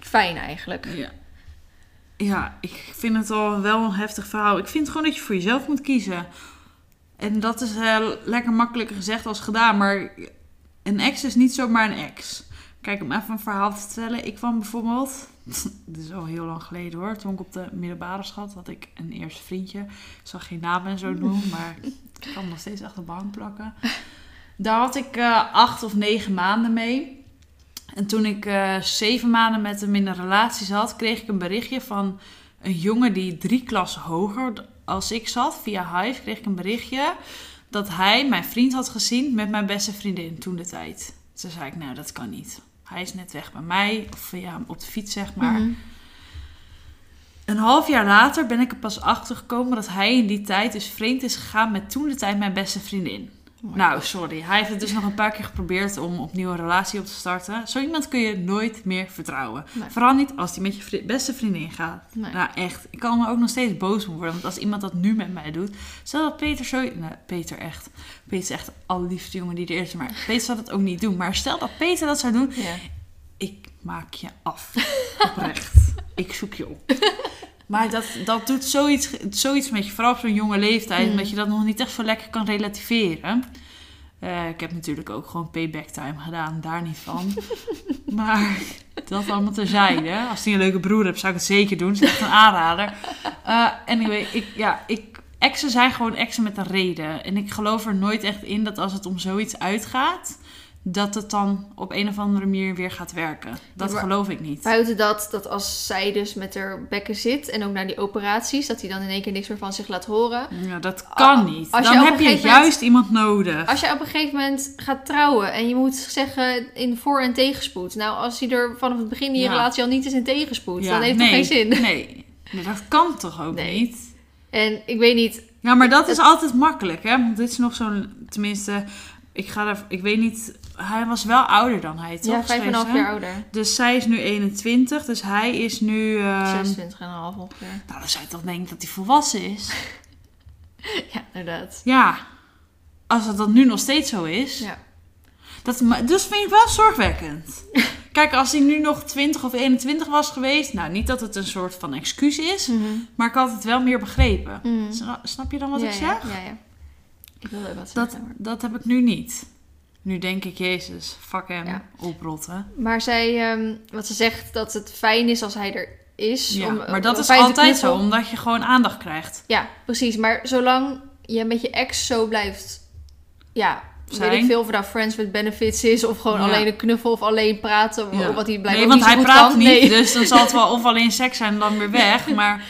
fijn eigenlijk. Ja. Ja, ik vind het al wel een heftig verhaal. Ik vind gewoon dat je voor jezelf moet kiezen. En dat is eh, lekker makkelijker gezegd als gedaan. Maar een ex is niet zomaar een ex. Kijk, om even een verhaal te vertellen. Ik kwam bijvoorbeeld... Dit is al heel lang geleden hoor. Toen ik op de middelbare schat had ik een eerste vriendje. Ik zal geen namen en zo noemen, maar ik kan hem nog steeds achter de bank plakken. Daar had ik eh, acht of negen maanden mee. En toen ik eh, zeven maanden met hem in een relatie zat, kreeg ik een berichtje van een jongen die drie klassen hoger als ik zat. Via Hive kreeg ik een berichtje dat hij mijn vriend had gezien met mijn beste vriendin toen de tijd. Toen zei ik, nou dat kan niet. Hij is net weg bij mij, of ja, op de fiets zeg maar. Mhm. Een half jaar later ben ik er pas achter gekomen dat hij in die tijd dus vreemd is gegaan met toen de tijd mijn beste vriendin. Oh Nou, sorry. Hij heeft het dus nog een paar keer geprobeerd om opnieuw een relatie op te starten. Zo iemand kun je nooit meer vertrouwen. Nee. Vooral niet als hij met je vri- beste vriendin gaat. Nee. Nou, echt. Ik kan me ook nog steeds boos om worden. Want als iemand dat nu met mij doet. Stel dat Peter zo... Nee, Peter echt. Peter is echt de allerliefste jongen die er is. Maar Peter zou dat ook niet doen. Maar stel dat Peter dat zou doen. Ja. Ik maak je af. Oprecht. ik zoek je op. Maar dat, dat doet zoiets, zoiets met je. Vooral op zo'n jonge leeftijd. Mm. Omdat je dat nog niet echt zo lekker kan relativeren. Eh, ik heb natuurlijk ook gewoon payback time gedaan. Daar niet van. maar dat allemaal terzijde. Als hij een leuke broer hebt, zou ik het zeker doen. Dat is echt een aanrader. Eh anyway, ik, ja, ik, exen zijn gewoon exen met een reden. En ik geloof er nooit echt in dat als het om zoiets uitgaat... dat het dan op een of andere manier weer gaat werken. Dat Ja, geloof ik niet. Buiten dat, dat als zij dus met haar bekken zit en ook naar die operaties, dat hij dan in één keer niks meer van zich laat horen. Ja, dat kan Ah, niet. als Dan heb je moment- juist iemand nodig. Als je op een gegeven moment gaat trouwen en je moet zeggen in voor- en tegenspoed. Nou, als hij er vanaf het begin in je Ja. relatie al niet is in tegenspoed, Ja, dan heeft nee, het geen zin. Nee. Nee, dat kan toch ook Nee. niet? En ik weet niet, Ja, maar dat is altijd makkelijk, hè? Want dit is nog zo'n... Tenminste, ik ga er, ik weet niet, hij was wel ouder dan hij, toch? Ja, vijf en een half jaar ouder. Dus zij is nu 21, dus hij is nu... ehm, 26 en een half ongeveer. nou, dan zou je toch denken dat hij volwassen is? Ja, inderdaad. Ja, als het dan nu nog steeds zo is. Ja. Dat, dus vind ik wel zorgwekkend. Kijk, als hij nu nog 20 of 21 was geweest... Nou, niet dat het een soort van excuus is... Mhm. maar ik had het wel meer begrepen. Mhm. Sna- Snap je dan wat ja, ik zeg? Ja, ja, ja. Ik wilde wat Dat, zeggen. maar- dat heb ik nu niet. Nu denk ik, jezus, fuck hem, Ja. oprotten. Maar zij, ehm, wat ze zegt, dat het fijn is als hij er is. Ja, om, maar dat om is altijd zo, omdat je gewoon aandacht krijgt. Ja, precies. Maar zolang je met je ex zo blijft, ja, Zijn. weet ik veel of het nou friends with benefits is of gewoon Ja. alleen een knuffel of alleen praten, of Ja. wat hij blijkbaar Nee, want hij praat kan. niet, Nee. dus dan zal het wel of alleen seks zijn en dan weer weg. Maar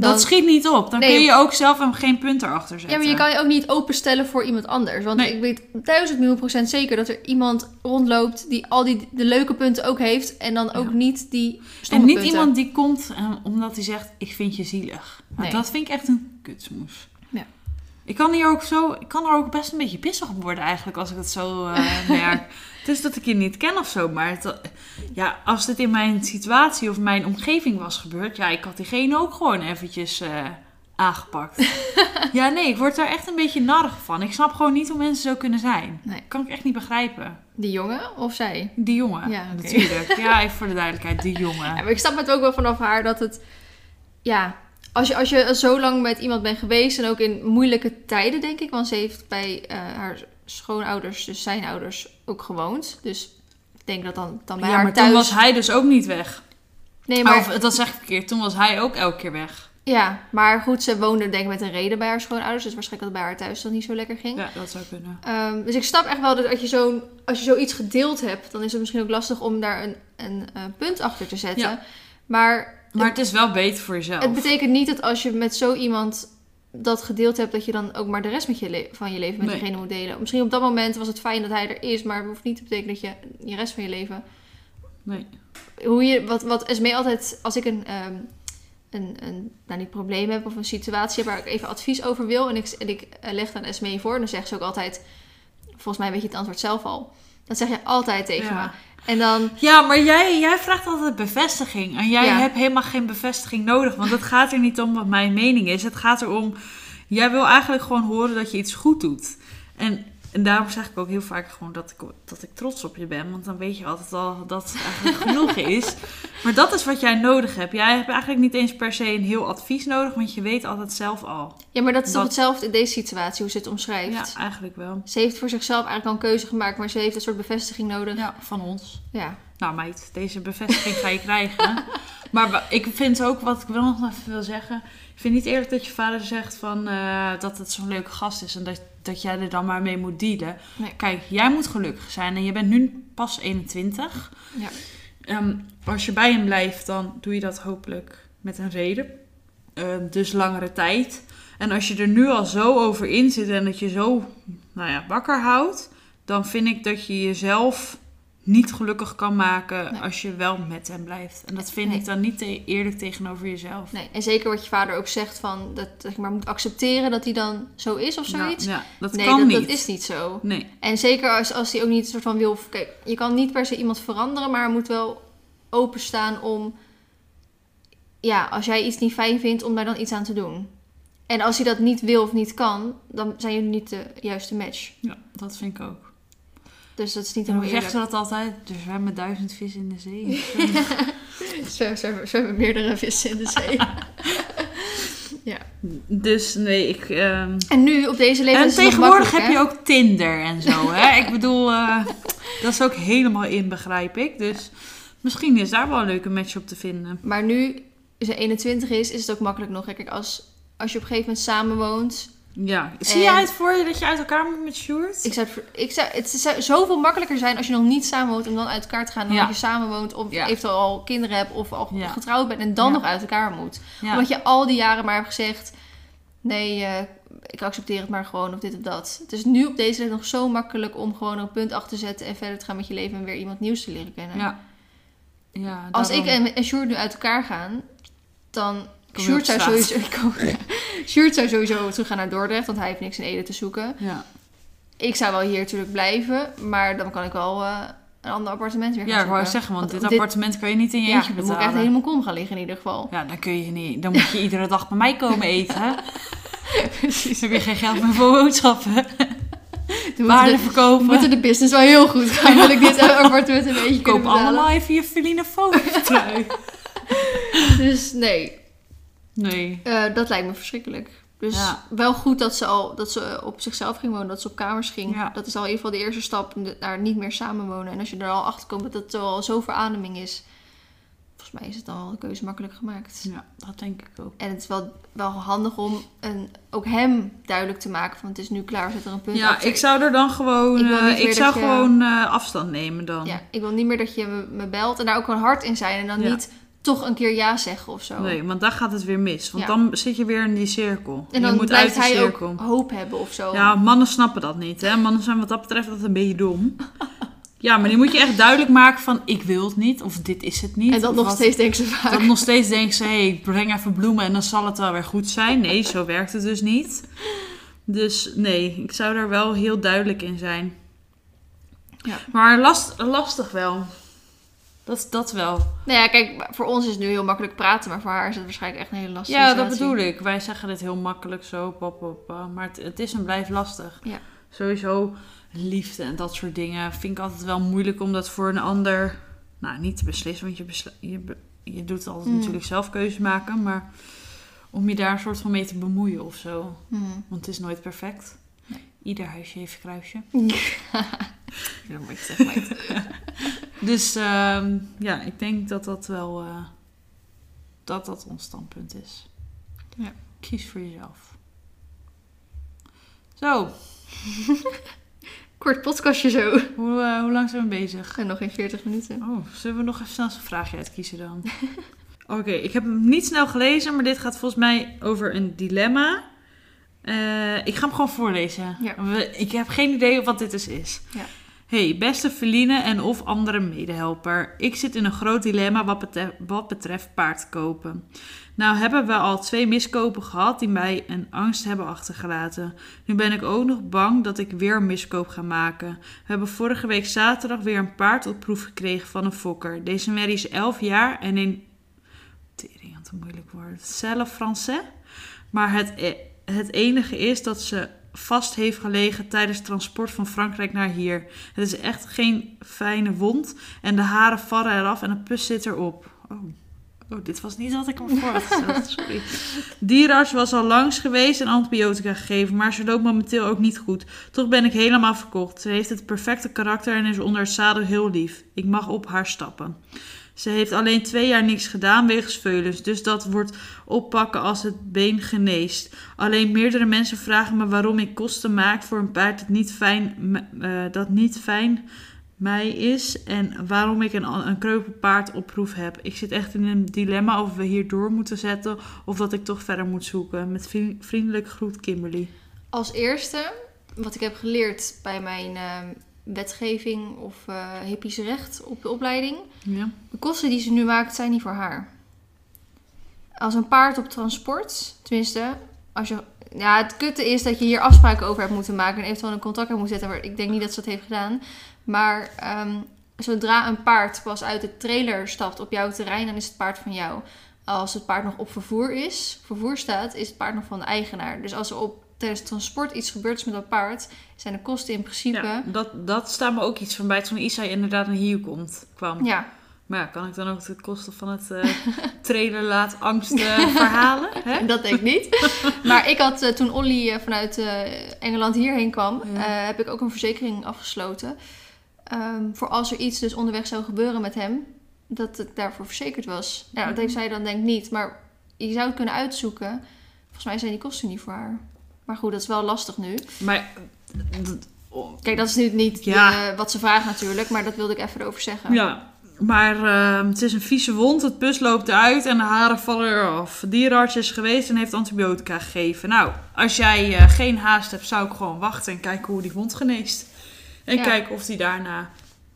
dat schiet niet op. Dan Nee. kun je ook zelf hem geen punt erachter Ja, zetten. maar je kan je ook niet openstellen voor iemand anders. Want Nee. ik weet duizend miljoen procent zeker dat er iemand rondloopt die al die de leuke punten ook heeft. En dan ook Ja. niet die En niet punten. iemand die komt eh, omdat hij zegt, ik vind je zielig. Nou, Nee. Dat vind ik echt een kutsmoes. Ik kan, hier ook zo, ik kan er ook best een beetje pissig op worden eigenlijk als ik het zo eh, merk. Het is dat ik je niet ken of zo, maar het, ja, als dit in mijn situatie of mijn omgeving was gebeurd, ja, ik had diegene ook gewoon eventjes eh, aangepakt. ja, nee, ik word daar echt een beetje narig van. Ik snap gewoon niet hoe mensen zo kunnen zijn. Nee. Kan ik echt niet begrijpen. Die jongen of zij? Die jongen, Ja, natuurlijk. Ja, even voor de duidelijkheid, die jongen. Ja, maar ik snap het ook wel vanaf haar dat het... Ja, als je, als je zo lang met iemand bent geweest en ook in moeilijke tijden, denk ik. Want ze heeft bij eh, haar schoonouders, dus zijn ouders, ook gewoond. Dus ik denk dat dan, dan bij ja, haar maar thuis... toen was hij dus ook niet weg. Nee, maar, Of, dat zeg ik verkeerd. Toen was hij ook elke keer weg. ja, maar goed, ze woonde denk ik met een reden bij haar schoonouders. Dus waarschijnlijk dat bij haar thuis dan niet zo lekker ging. Ja, dat zou kunnen. Ehm, dus ik snap echt wel dat als je, zo'n, als je zoiets gedeeld hebt, dan is het misschien ook lastig om daar een, een, eh, punt achter te zetten. Ja. Maar Maar het is wel beter voor jezelf. Het betekent niet dat als je met zo iemand dat gedeeld hebt, dat je dan ook maar de rest met je van je leven met Nee. diegene moet delen. Misschien op dat moment was het fijn dat hij er is, maar het hoeft niet te betekenen dat je je rest van je leven. Nee. Hoe je, wat, wat Esmee altijd, als ik een, ehm, een, een nou, niet probleem heb of een situatie heb waar ik even advies over wil en ik, en ik eh, leg dan Esmee voor, dan zegt ze ook altijd, volgens mij weet je het antwoord zelf al. Dat zeg je altijd tegen Ja. me. En dan, Ja, maar jij, jij vraagt altijd bevestiging. En jij Ja. hebt helemaal geen bevestiging nodig. Want het gaat er niet om wat mijn mening is. Het gaat erom... Jij wil eigenlijk gewoon horen dat je iets goed doet. En, en daarom zeg ik ook heel vaak gewoon dat ik, dat ik trots op je ben. Want dan weet je altijd al dat het eigenlijk genoeg is. Maar dat is wat jij nodig hebt. Jij hebt eigenlijk niet eens per se een heel advies nodig. Want je weet altijd zelf al. ja, maar dat is toch hetzelfde in deze situatie, hoe ze het omschrijft. Ja, eigenlijk wel. Ze heeft voor zichzelf eigenlijk al een keuze gemaakt, maar ze heeft een soort bevestiging nodig. Ja, van ons. Ja. Nou meid, deze bevestiging ga je krijgen. Maar ik vind ook, wat ik wel nog even wil zeggen... Ik vind niet eerlijk dat je vader zegt van, eh, dat het zo'n leuke gast is... en dat, dat jij er dan maar mee moet dealen. Nee. Kijk, jij moet gelukkig zijn en je bent nu pas 21. Ja. Ehm, als je bij hem blijft, dan doe je dat hopelijk met een reden. Ehm, dus langere tijd. En als je er nu al zo over in zit en dat je zo nou ja, wakker houdt... dan vind ik dat je jezelf niet gelukkig kan maken Nee. als je wel met hem blijft. En dat vind Nee. ik dan niet te- eerlijk tegenover jezelf. Nee, en zeker wat je vader ook zegt van dat, dat je maar moet accepteren dat hij dan zo is of zoiets. Ja, ja, dat nee, kan dat, niet. dat is niet zo. Nee, En zeker als, als hij ook niet een soort van wil. Kijk, je kan niet per se iemand veranderen, maar moet wel openstaan om. Ja, als jij iets niet fijn vindt, om daar dan iets aan te doen. En als hij dat niet wil of niet kan, dan zijn jullie niet de juiste match. ja, dat vind ik ook. Dus dat is niet En hoe helemaal zeggen ze dat altijd? Er zwemmen duizend vissen in de zee. Ze, ze, ze hebben meerdere vissen in de zee. ja. dus nee, ik... ehm, En nu, op deze leeftijd En tegenwoordig heb hè? je ook Tinder en zo, hè? Ik bedoel, eh, dat is ook helemaal in, begrijp ik. Dus misschien is daar wel een leuke match op te vinden. Maar nu ze 21 is, is het ook makkelijk nog. Kijk, als, als je op een gegeven moment samenwoont. Ja. Zie jij het voor je dat je uit elkaar moet met Sjoerd? Ik zou het, ik zou, het zou zoveel makkelijker zijn als je nog niet samenwoont om dan uit elkaar te gaan. Dan Ja. als je samenwoont of Ja. eventueel al kinderen hebt of al Ja. getrouwd bent en dan nog uit elkaar moet. Omdat je al die jaren maar hebt gezegd, nee, eh, ik accepteer het maar gewoon of dit of dat. Het is nu op deze leeftijd nog zo makkelijk om gewoon een punt achter te zetten en verder te gaan met je leven en weer iemand nieuws te leren kennen. Ja. ja Als ik en, en Sjoerd nu uit elkaar gaan, dan... Sjoerd zou, sowieso, Sjoerd zou sowieso terug gaan naar Dordrecht, want hij heeft niks in Ede te zoeken. Ja. ik zou wel hier natuurlijk blijven, maar dan kan ik wel eh, een ander appartement weer gaan Ja, ik wou zeggen, want dit dit- appartement kan je niet in je Ja, eentje dan moet ik betalen. echt helemaal kom gaan liggen in ieder geval. Ja, dan kun je niet. Dan moet je iedere dag bij mij komen eten. hè? Precies. Dan heb je geen geld meer voor boodschappen. Dan Waarde verkopen. moeten de business wel heel goed gaan, wil ik dit appartement een beetje Koop betalen. allemaal even je Feline trui. Dus nee, Nee. eh, dat lijkt me verschrikkelijk. Dus Ja. wel goed dat ze al dat ze op zichzelf ging wonen, dat ze op kamers ging. Ja. Dat is al in ieder geval de eerste stap naar niet meer samenwonen. En als je er al achter komt dat het al zo verademing is, volgens mij is het al de keuze makkelijk gemaakt. Ja, dat denk ik ook. En het is wel, wel handig om een, ook hem duidelijk te maken van het is nu klaar, zet er een punt Ja, achter. ik zou er dan gewoon, Ik eh, ik zou je- gewoon eh, afstand nemen dan. Ja, ik wil niet meer dat je me, me belt en daar ook gewoon hard in zijn en dan Ja. niet toch een keer ja zeggen of zo. Nee, want dan gaat het weer mis. Want Ja. dan zit je weer in die cirkel. En dan je moet blijft uit die hij cirkel. ook hoop hebben of zo. Ja, mannen snappen dat niet. Hè? Mannen zijn wat dat betreft dat een beetje dom. Ja, maar die moet je echt duidelijk maken van ik wil het niet of dit is het niet. en dan of nog wat- steeds denken ze vaak. Dan nog steeds denken ze, hé, hey, ik breng even bloemen en dan zal het wel weer goed zijn. Nee, zo werkt het dus niet. Dus nee, ik zou daar wel heel duidelijk in zijn. Ja. Maar last, lastig wel. Dat, dat wel. Nou ja, kijk, voor ons is het nu heel makkelijk praten, maar voor haar is het waarschijnlijk echt een hele lastige Ja, dat situatie. bedoel ik. Wij zeggen dit heel makkelijk zo, pop, pop. maar het, het is en blijft lastig. Ja. Sowieso liefde en dat soort dingen vind ik altijd wel moeilijk om dat voor een ander, nou, niet te beslissen, want je, je, be- je doet altijd Mm. natuurlijk zelf keuzes maken, maar om je daar een soort van mee te bemoeien of zo. Mhm. Want het is nooit perfect. Nee. Ieder huisje heeft een kruisje. Ja, dat moet je zeggen, meid. Dus ehm, ja, ik denk dat dat wel eh, dat dat ons standpunt is. Ja. Kies voor jezelf. Zo, Kort podcastje zo. hoe, eh, hoe lang zijn we bezig? En nog geen 40 minuten. Oh, zullen we nog even snel zo'n vraagje uitkiezen dan? Oké, ik heb hem niet snel gelezen, maar dit gaat volgens mij over een dilemma. Eh, ik ga hem gewoon voorlezen. Ja. We- ik heb geen idee wat dit dus is. Ja. Hey, beste Feline en of andere medehelper. Ik zit in een groot dilemma wat, bete- wat betreft paard kopen. Nou hebben we al twee miskopen gehad die mij een angst hebben achtergelaten. Nu ben ik ook nog bang dat ik weer een miskoop ga maken. We hebben vorige week zaterdag weer een paard op proef gekregen van een fokker. Deze merrie is 11 jaar en in... Tering, wat een moeilijk woord. Zelf Français. Maar het, e- het enige is dat ze vast heeft gelegen tijdens transport van Frankrijk naar hier. Het is echt geen fijne wond en de haren vallen eraf en een pus zit erop. Oh. Oh, dit was niet wat ik me voor had gesteld. Sorry. Dierarts was al langs geweest en antibiotica gegeven, maar ze loopt momenteel ook niet goed. Toch ben ik helemaal verkocht. Ze heeft het perfecte karakter en is onder het zadel heel lief. Ik mag op haar stappen. Ze heeft alleen twee jaar niks gedaan wegens veulens, dus dat wordt oppakken als het been geneest. Alleen meerdere mensen vragen me waarom ik kosten maak voor een paard dat niet fijn, eh, dat niet fijn mij is en waarom ik een, een kreupel paard op proef heb. Ik zit echt in een dilemma of we hier door moeten zetten of dat ik toch verder moet zoeken. Met vri- vriendelijk groet Kimberly. Als eerste, wat ik heb geleerd bij mijn ehm, wetgeving of hippies recht op de opleiding. Ja. De kosten die ze nu maakt zijn niet voor haar. Als een paard op transport, tenminste, als je, ja, het kutte is dat je hier afspraken over hebt moeten maken en eventueel een contact hebt moeten zetten. Maar ik denk niet dat ze dat heeft gedaan. Maar ehm, zodra een paard pas uit de trailer stapt op jouw terrein, dan is het paard van jou. Als het paard nog op vervoer is, vervoer staat, is het paard nog van de eigenaar. Dus als er op tijdens het transport iets gebeurt is met dat paard, zijn de kosten in principe. Ja, dat, dat staat me ook iets van bij toen Isa inderdaad naar hier komt, kwam. ja Maar ja, kan ik dan ook de kosten van het trailer laat angst verhalen? Hè? Dat denk ik niet. Maar ik had eh, toen Olly eh, vanuit Engeland hierheen kwam, Ja. heb ik ook een verzekering afgesloten. Ehm, voor als er iets dus onderweg zou gebeuren met hem, dat het daarvoor verzekerd was. Nou, dat heeft zij dan denk ik niet. Maar je zou het kunnen uitzoeken. Volgens mij zijn die kosten niet voor haar. Maar goed, dat is wel lastig nu. Maar Kijk, dat is nu niet Ja. eh, wat ze vraagt natuurlijk, maar dat wilde ik even erover zeggen. Ja, maar eh, het is een vieze wond, het pus loopt eruit en de haren vallen eraf. De dierenarts is geweest en heeft antibiotica gegeven. Nou, als jij eh, geen haast hebt, zou ik gewoon wachten en kijken hoe die wond geneest. En Ja. kijken of die daarna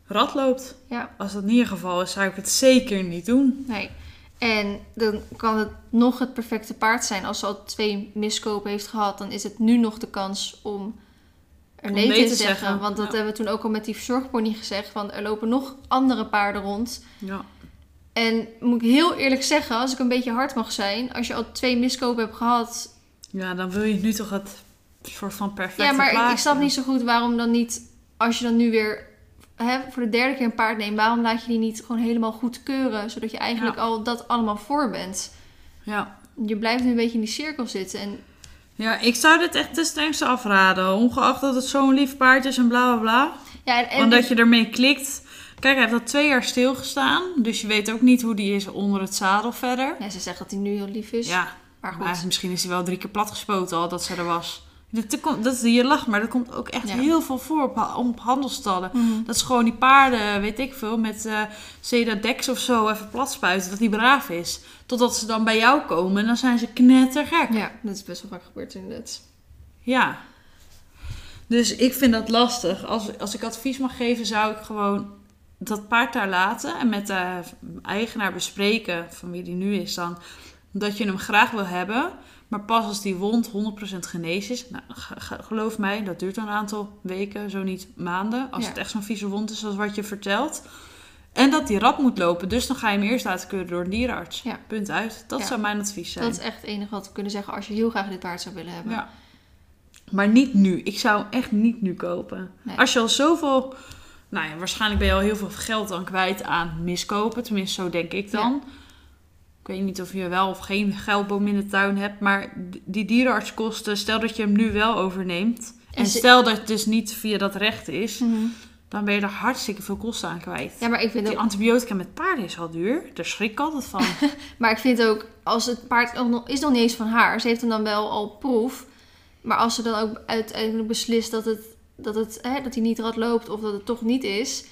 rad loopt. Ja. Als dat niet het geval is, zou ik het zeker niet doen. Nee. En dan kan het nog het perfecte paard zijn. Als ze al twee miskopen heeft gehad, dan is het nu nog de kans om er Om nee te te zeggen. zeggen, Want dat ja. hebben we toen ook al met die verzorgpony gezegd. Van er lopen nog andere paarden rond. Ja. En moet ik heel eerlijk zeggen, als ik een beetje hard mag zijn. Als je al twee miskopen hebt gehad. ja, dan wil je nu toch het soort van perfecte Ja, maar ik, snap niet zo goed waarom dan niet. Als je dan nu weer hè, voor de derde keer een paard neemt. Waarom laat je die niet gewoon helemaal goed keuren? Zodat je eigenlijk Ja. al dat allemaal voor bent. Ja. Je blijft nu een beetje in die cirkel zitten. En ja, ik zou dit echt ten strengste afraden. Ongeacht dat het zo'n lief paard is en bla bla bla. ja, en, en Omdat je ermee klikt. Kijk, hij heeft al twee jaar stilgestaan. Dus je weet ook niet hoe die is onder het zadel verder. ja, ze zegt dat hij nu heel lief is. Ja, maar goed. maar misschien is hij wel drie keer platgespoten al dat ze er was. Dat, dat, je lacht, maar dat komt ook echt Ja. heel veel voor op, op handelstallen. Mhm. Dat is gewoon die paarden, weet ik veel, met eh Sedadex of zo even plat spuiten. Dat die braaf is. Totdat ze dan bij jou komen en dan zijn ze knettergek. Ja, dat is best wel vaak gebeurd inderdaad. Ja. Dus ik vind dat lastig. Als, als ik advies mag geven, zou ik gewoon dat paard daar laten en met de eigenaar bespreken, van wie die nu is dan, dat je hem graag wil hebben. Maar pas als die wond 100% genezen is, nou, ge- ge- geloof mij, dat duurt een aantal weken, zo niet maanden. Als Ja. het echt zo'n vieze wond is, zoals wat je vertelt. En dat die rap moet lopen, dus dan ga je hem eerst laten keuren door een dierenarts. Ja. Punt uit. Dat Ja. zou mijn advies zijn. Dat is echt het enige wat we kunnen zeggen als je heel graag dit paard zou willen hebben. Ja. Maar niet nu. Ik zou hem echt niet nu kopen. Nee. Als je al zoveel... Nou ja, waarschijnlijk ben je al heel veel geld dan kwijt aan miskopen. Tenminste, zo denk ik dan. Ik weet niet of je wel of geen geldboom in de tuin hebt. Maar die dierenartskosten, stel dat je hem nu wel overneemt. En, En ze- stel dat het dus niet via dat recht is. Mhm. Dan ben je er hartstikke veel kosten aan kwijt. Ja, maar ik vind Die ook, antibiotica met paarden is al duur. Daar schrik ik altijd van. maar ik vind ook als het paard is nog niet eens van haar. Ze heeft hem dan wel al proef. Maar als ze dan ook uiteindelijk beslist dat, het, dat, het, hè, dat hij niet rad loopt of dat het toch niet is.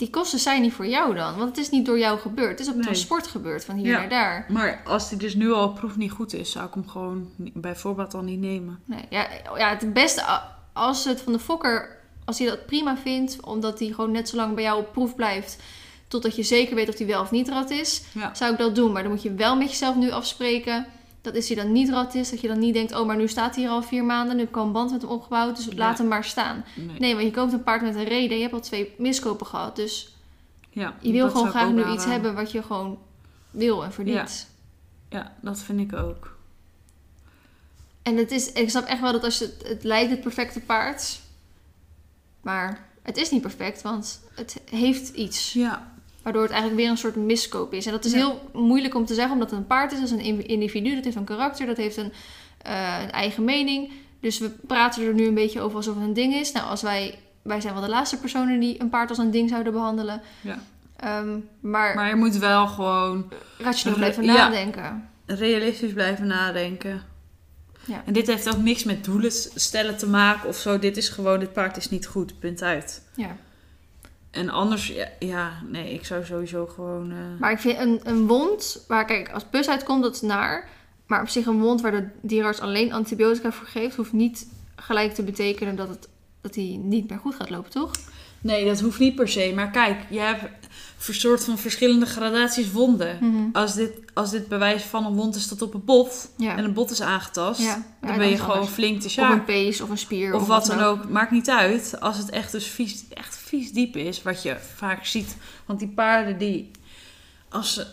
Die kosten zijn niet voor jou dan. Want het is niet door jou gebeurd. Het is op Nee. transport gebeurd van hier Ja. naar daar. maar als die dus nu al proef niet goed is, zou ik hem gewoon bijvoorbeeld al niet nemen. Nee, ja, ja, het beste als het van de fokker, als hij dat prima vindt, omdat hij gewoon net zo lang bij jou op proef blijft, totdat je zeker weet of hij wel of niet rad is, Ja. zou ik dat doen. Maar dan moet je wel met jezelf nu afspreken dat is hij dan niet is, dat je dan niet denkt, oh, maar nu staat hij hier al vier maanden, nu heb ik al een band met hem opgebouwd, dus Ja. laat hem maar staan. Nee. Nee, want je koopt een paard met een reden, je hebt al twee miskopen gehad, dus Ja, je wil gewoon graag nu iets hebben wat je gewoon wil en verdient. Ja, dat vind ik ook. En het is, ik snap echt wel dat als je het, het lijkt het perfecte paard, maar het is niet perfect, want het heeft iets Ja, waardoor het eigenlijk weer een soort miskoop is. En dat is Ja. heel moeilijk om te zeggen, omdat het een paard is, dat is een in- individu, dat heeft een karakter, dat heeft een, eh, een eigen mening. Dus we praten er nu een beetje over alsof het een ding is. Nou, als wij, wij zijn wel de laatste personen die een paard als een ding zouden behandelen. Ja. Ehm, maar, maar je moet wel gewoon rationeel blijven Ja. nadenken. realistisch blijven nadenken. Ja. En dit heeft ook niks met doelen stellen te maken of zo. Dit is gewoon, dit paard is niet goed, punt uit. Ja. En anders, ja, ja nee, ik zou sowieso gewoon... eh, Maar ik vind een, een wond, waar kijk, als pus uitkomt, dat is naar. Maar op zich een wond waar de dierenarts alleen antibiotica voor geeft, hoeft niet gelijk te betekenen dat, het, dat hij niet meer goed gaat lopen, toch? Nee, dat hoeft niet per se. Maar kijk, je hebt een soort van verschillende gradaties wonden. Als dit, als dit bewijs van een wond is tot op een bot Ja. en een bot is aangetast, Ja. Ja, dan ben je gewoon anders. flink te Of sjaak. een pees of een spier. Of wat dan ook, maakt niet uit. Als het echt dus vies, echt vies diep is, wat je vaak ziet. Want die paarden die, als ze,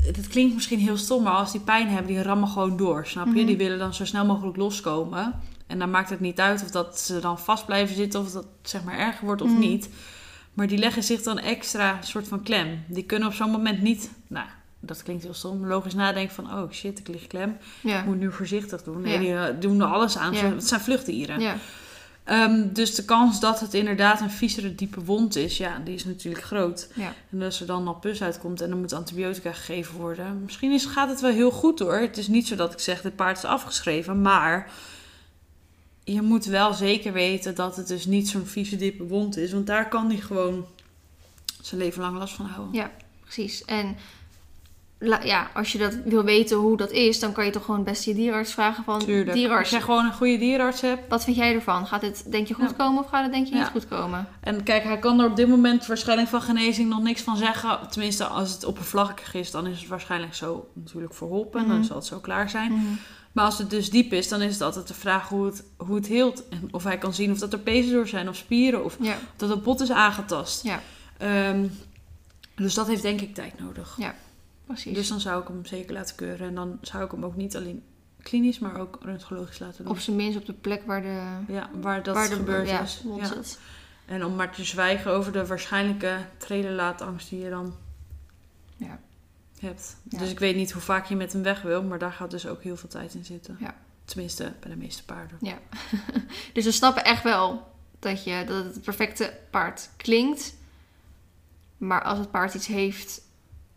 het klinkt misschien heel stom, maar als die pijn hebben, die rammen gewoon door, snap je? Mhm. Die willen dan zo snel mogelijk loskomen. En dan maakt het niet uit of dat ze dan vast blijven zitten of dat zeg maar erger wordt of Mhm. niet. Maar die leggen zich dan extra soort van klem. Die kunnen op zo'n moment niet, nou, dat klinkt heel stom, logisch nadenken van, oh shit, ik lig klem. Ja. Ik moet nu voorzichtig doen. Nee, Ja. die eh, doen er alles aan. Ja. Het zijn vluchtdieren. ja. Ehm, dus de kans dat het inderdaad een viezere diepe wond is, ja, die is natuurlijk groot. Ja. En als er dan al pus uitkomt en er moet antibiotica gegeven worden. Misschien is, gaat het wel heel goed hoor. Het is niet zo dat ik zeg, dit paard is afgeschreven. Maar je moet wel zeker weten dat het dus niet zo'n vieze diepe wond is. Want daar kan hij gewoon zijn leven lang last van houden. Ja, precies. En ja, als je dat wil weten hoe dat is, dan kan je toch gewoon best je dierenarts vragen van... Tuurlijk. Als Dierenarts, jij gewoon een goede dierenarts hebt. wat vind jij ervan? Gaat het denk je goed Ja. komen of gaat het denk je niet Ja. goed komen? En kijk, hij kan er op dit moment waarschijnlijk van genezing nog niks van zeggen. Tenminste, als het oppervlakkig is, dan is het waarschijnlijk zo natuurlijk verholpen. Mhm. Dan zal het zo klaar zijn. Maar als het dus diep is, dan is het altijd de vraag hoe het, hoe het heelt. En of hij kan zien of dat er pezen door zijn of spieren. Of Ja, dat het bot is aangetast. Ja. Ehm, dus dat heeft denk ik tijd nodig. Precies. Dus dan zou ik hem zeker laten keuren. En dan zou ik hem ook niet alleen klinisch, maar ook röntgenologisch laten doen. op zijn minst op de plek waar de, ja, waar dat waar de gebeurd ja, is. Ja. zit. En om maar te zwijgen over de waarschijnlijke treden-laatangst die je dan Ja. hebt. Ja. Dus ik weet niet hoe vaak je met hem weg wil, maar daar gaat dus ook heel veel tijd in zitten. Ja. Tenminste, bij de meeste paarden. Dus we snappen echt wel dat, je, dat het perfecte paard klinkt. Maar als het paard iets heeft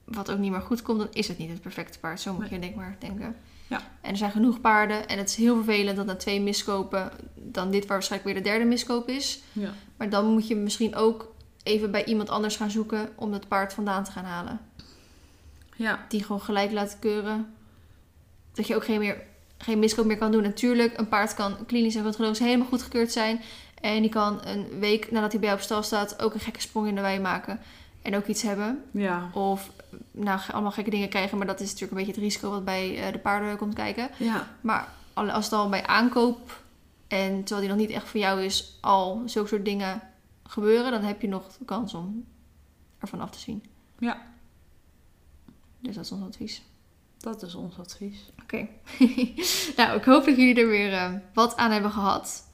wat ook niet meer goed komt, dan is het niet het perfecte paard. Zo moet Nee. je denk maar denken. Ja. En er zijn genoeg paarden. En het is heel vervelend dat na twee miskopen dan dit waar waarschijnlijk weer de derde miskoop is. Ja. Maar dan moet je misschien ook even bij iemand anders gaan zoeken om het paard vandaan te gaan halen. Ja. Die gewoon gelijk laten keuren. Dat je ook geen, meer, geen miskoop meer kan doen. Natuurlijk, een paard kan klinisch en röntgenologisch helemaal goedgekeurd zijn. En die kan een week nadat hij bij jou op stal staat ook een gekke sprong in de wei maken. En ook iets hebben. Ja. Of nou, allemaal gekke dingen krijgen. Maar dat is natuurlijk een beetje het risico wat bij eh, de paarden komt kijken. Ja. Maar al- als het al bij aankoop en terwijl die nog niet echt voor jou is, al zulke soort dingen gebeuren, dan heb je nog de kans om ervan af te zien. Ja. Dus dat is ons advies. Dat is ons advies. Oké. nou, ik hoop dat jullie er weer eh, wat aan hebben gehad.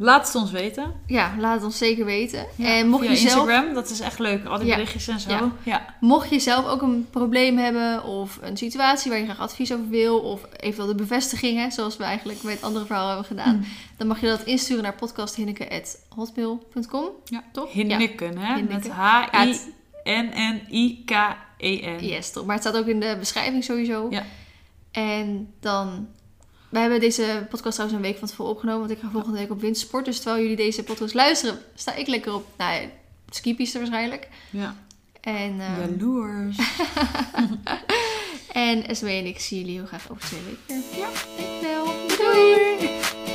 Laat het ons weten. Ja, laat het ons zeker weten. Ja, en mocht je, zelf, Instagram, dat is echt leuk. Al die Ja. berichtjes en zo. Ja. Ja. mocht je zelf ook een probleem hebben of een situatie waar je graag advies over wil of eventueel de bevestigingen, zoals we eigenlijk bij het andere verhaal hebben gedaan, Mm. dan mag je dat insturen naar podcasthinneke.hotmail.com. Ja. Toch? Hinniken, hè? Hinneken. Met H-I-N-N-I-K-E-N. Yes, toch. Maar het staat ook in de beschrijving sowieso. Ja. En dan... We hebben deze podcast trouwens een week van tevoren opgenomen. Want ik ga volgende week op wintersport. Dus terwijl jullie deze podcast luisteren, sta ik lekker op... Nou ja, skipiste waarschijnlijk. Ja. En, eh, Jaloers. en Esme en ik zien jullie heel graag over twee weken. Ja. Dankjewel. Doei.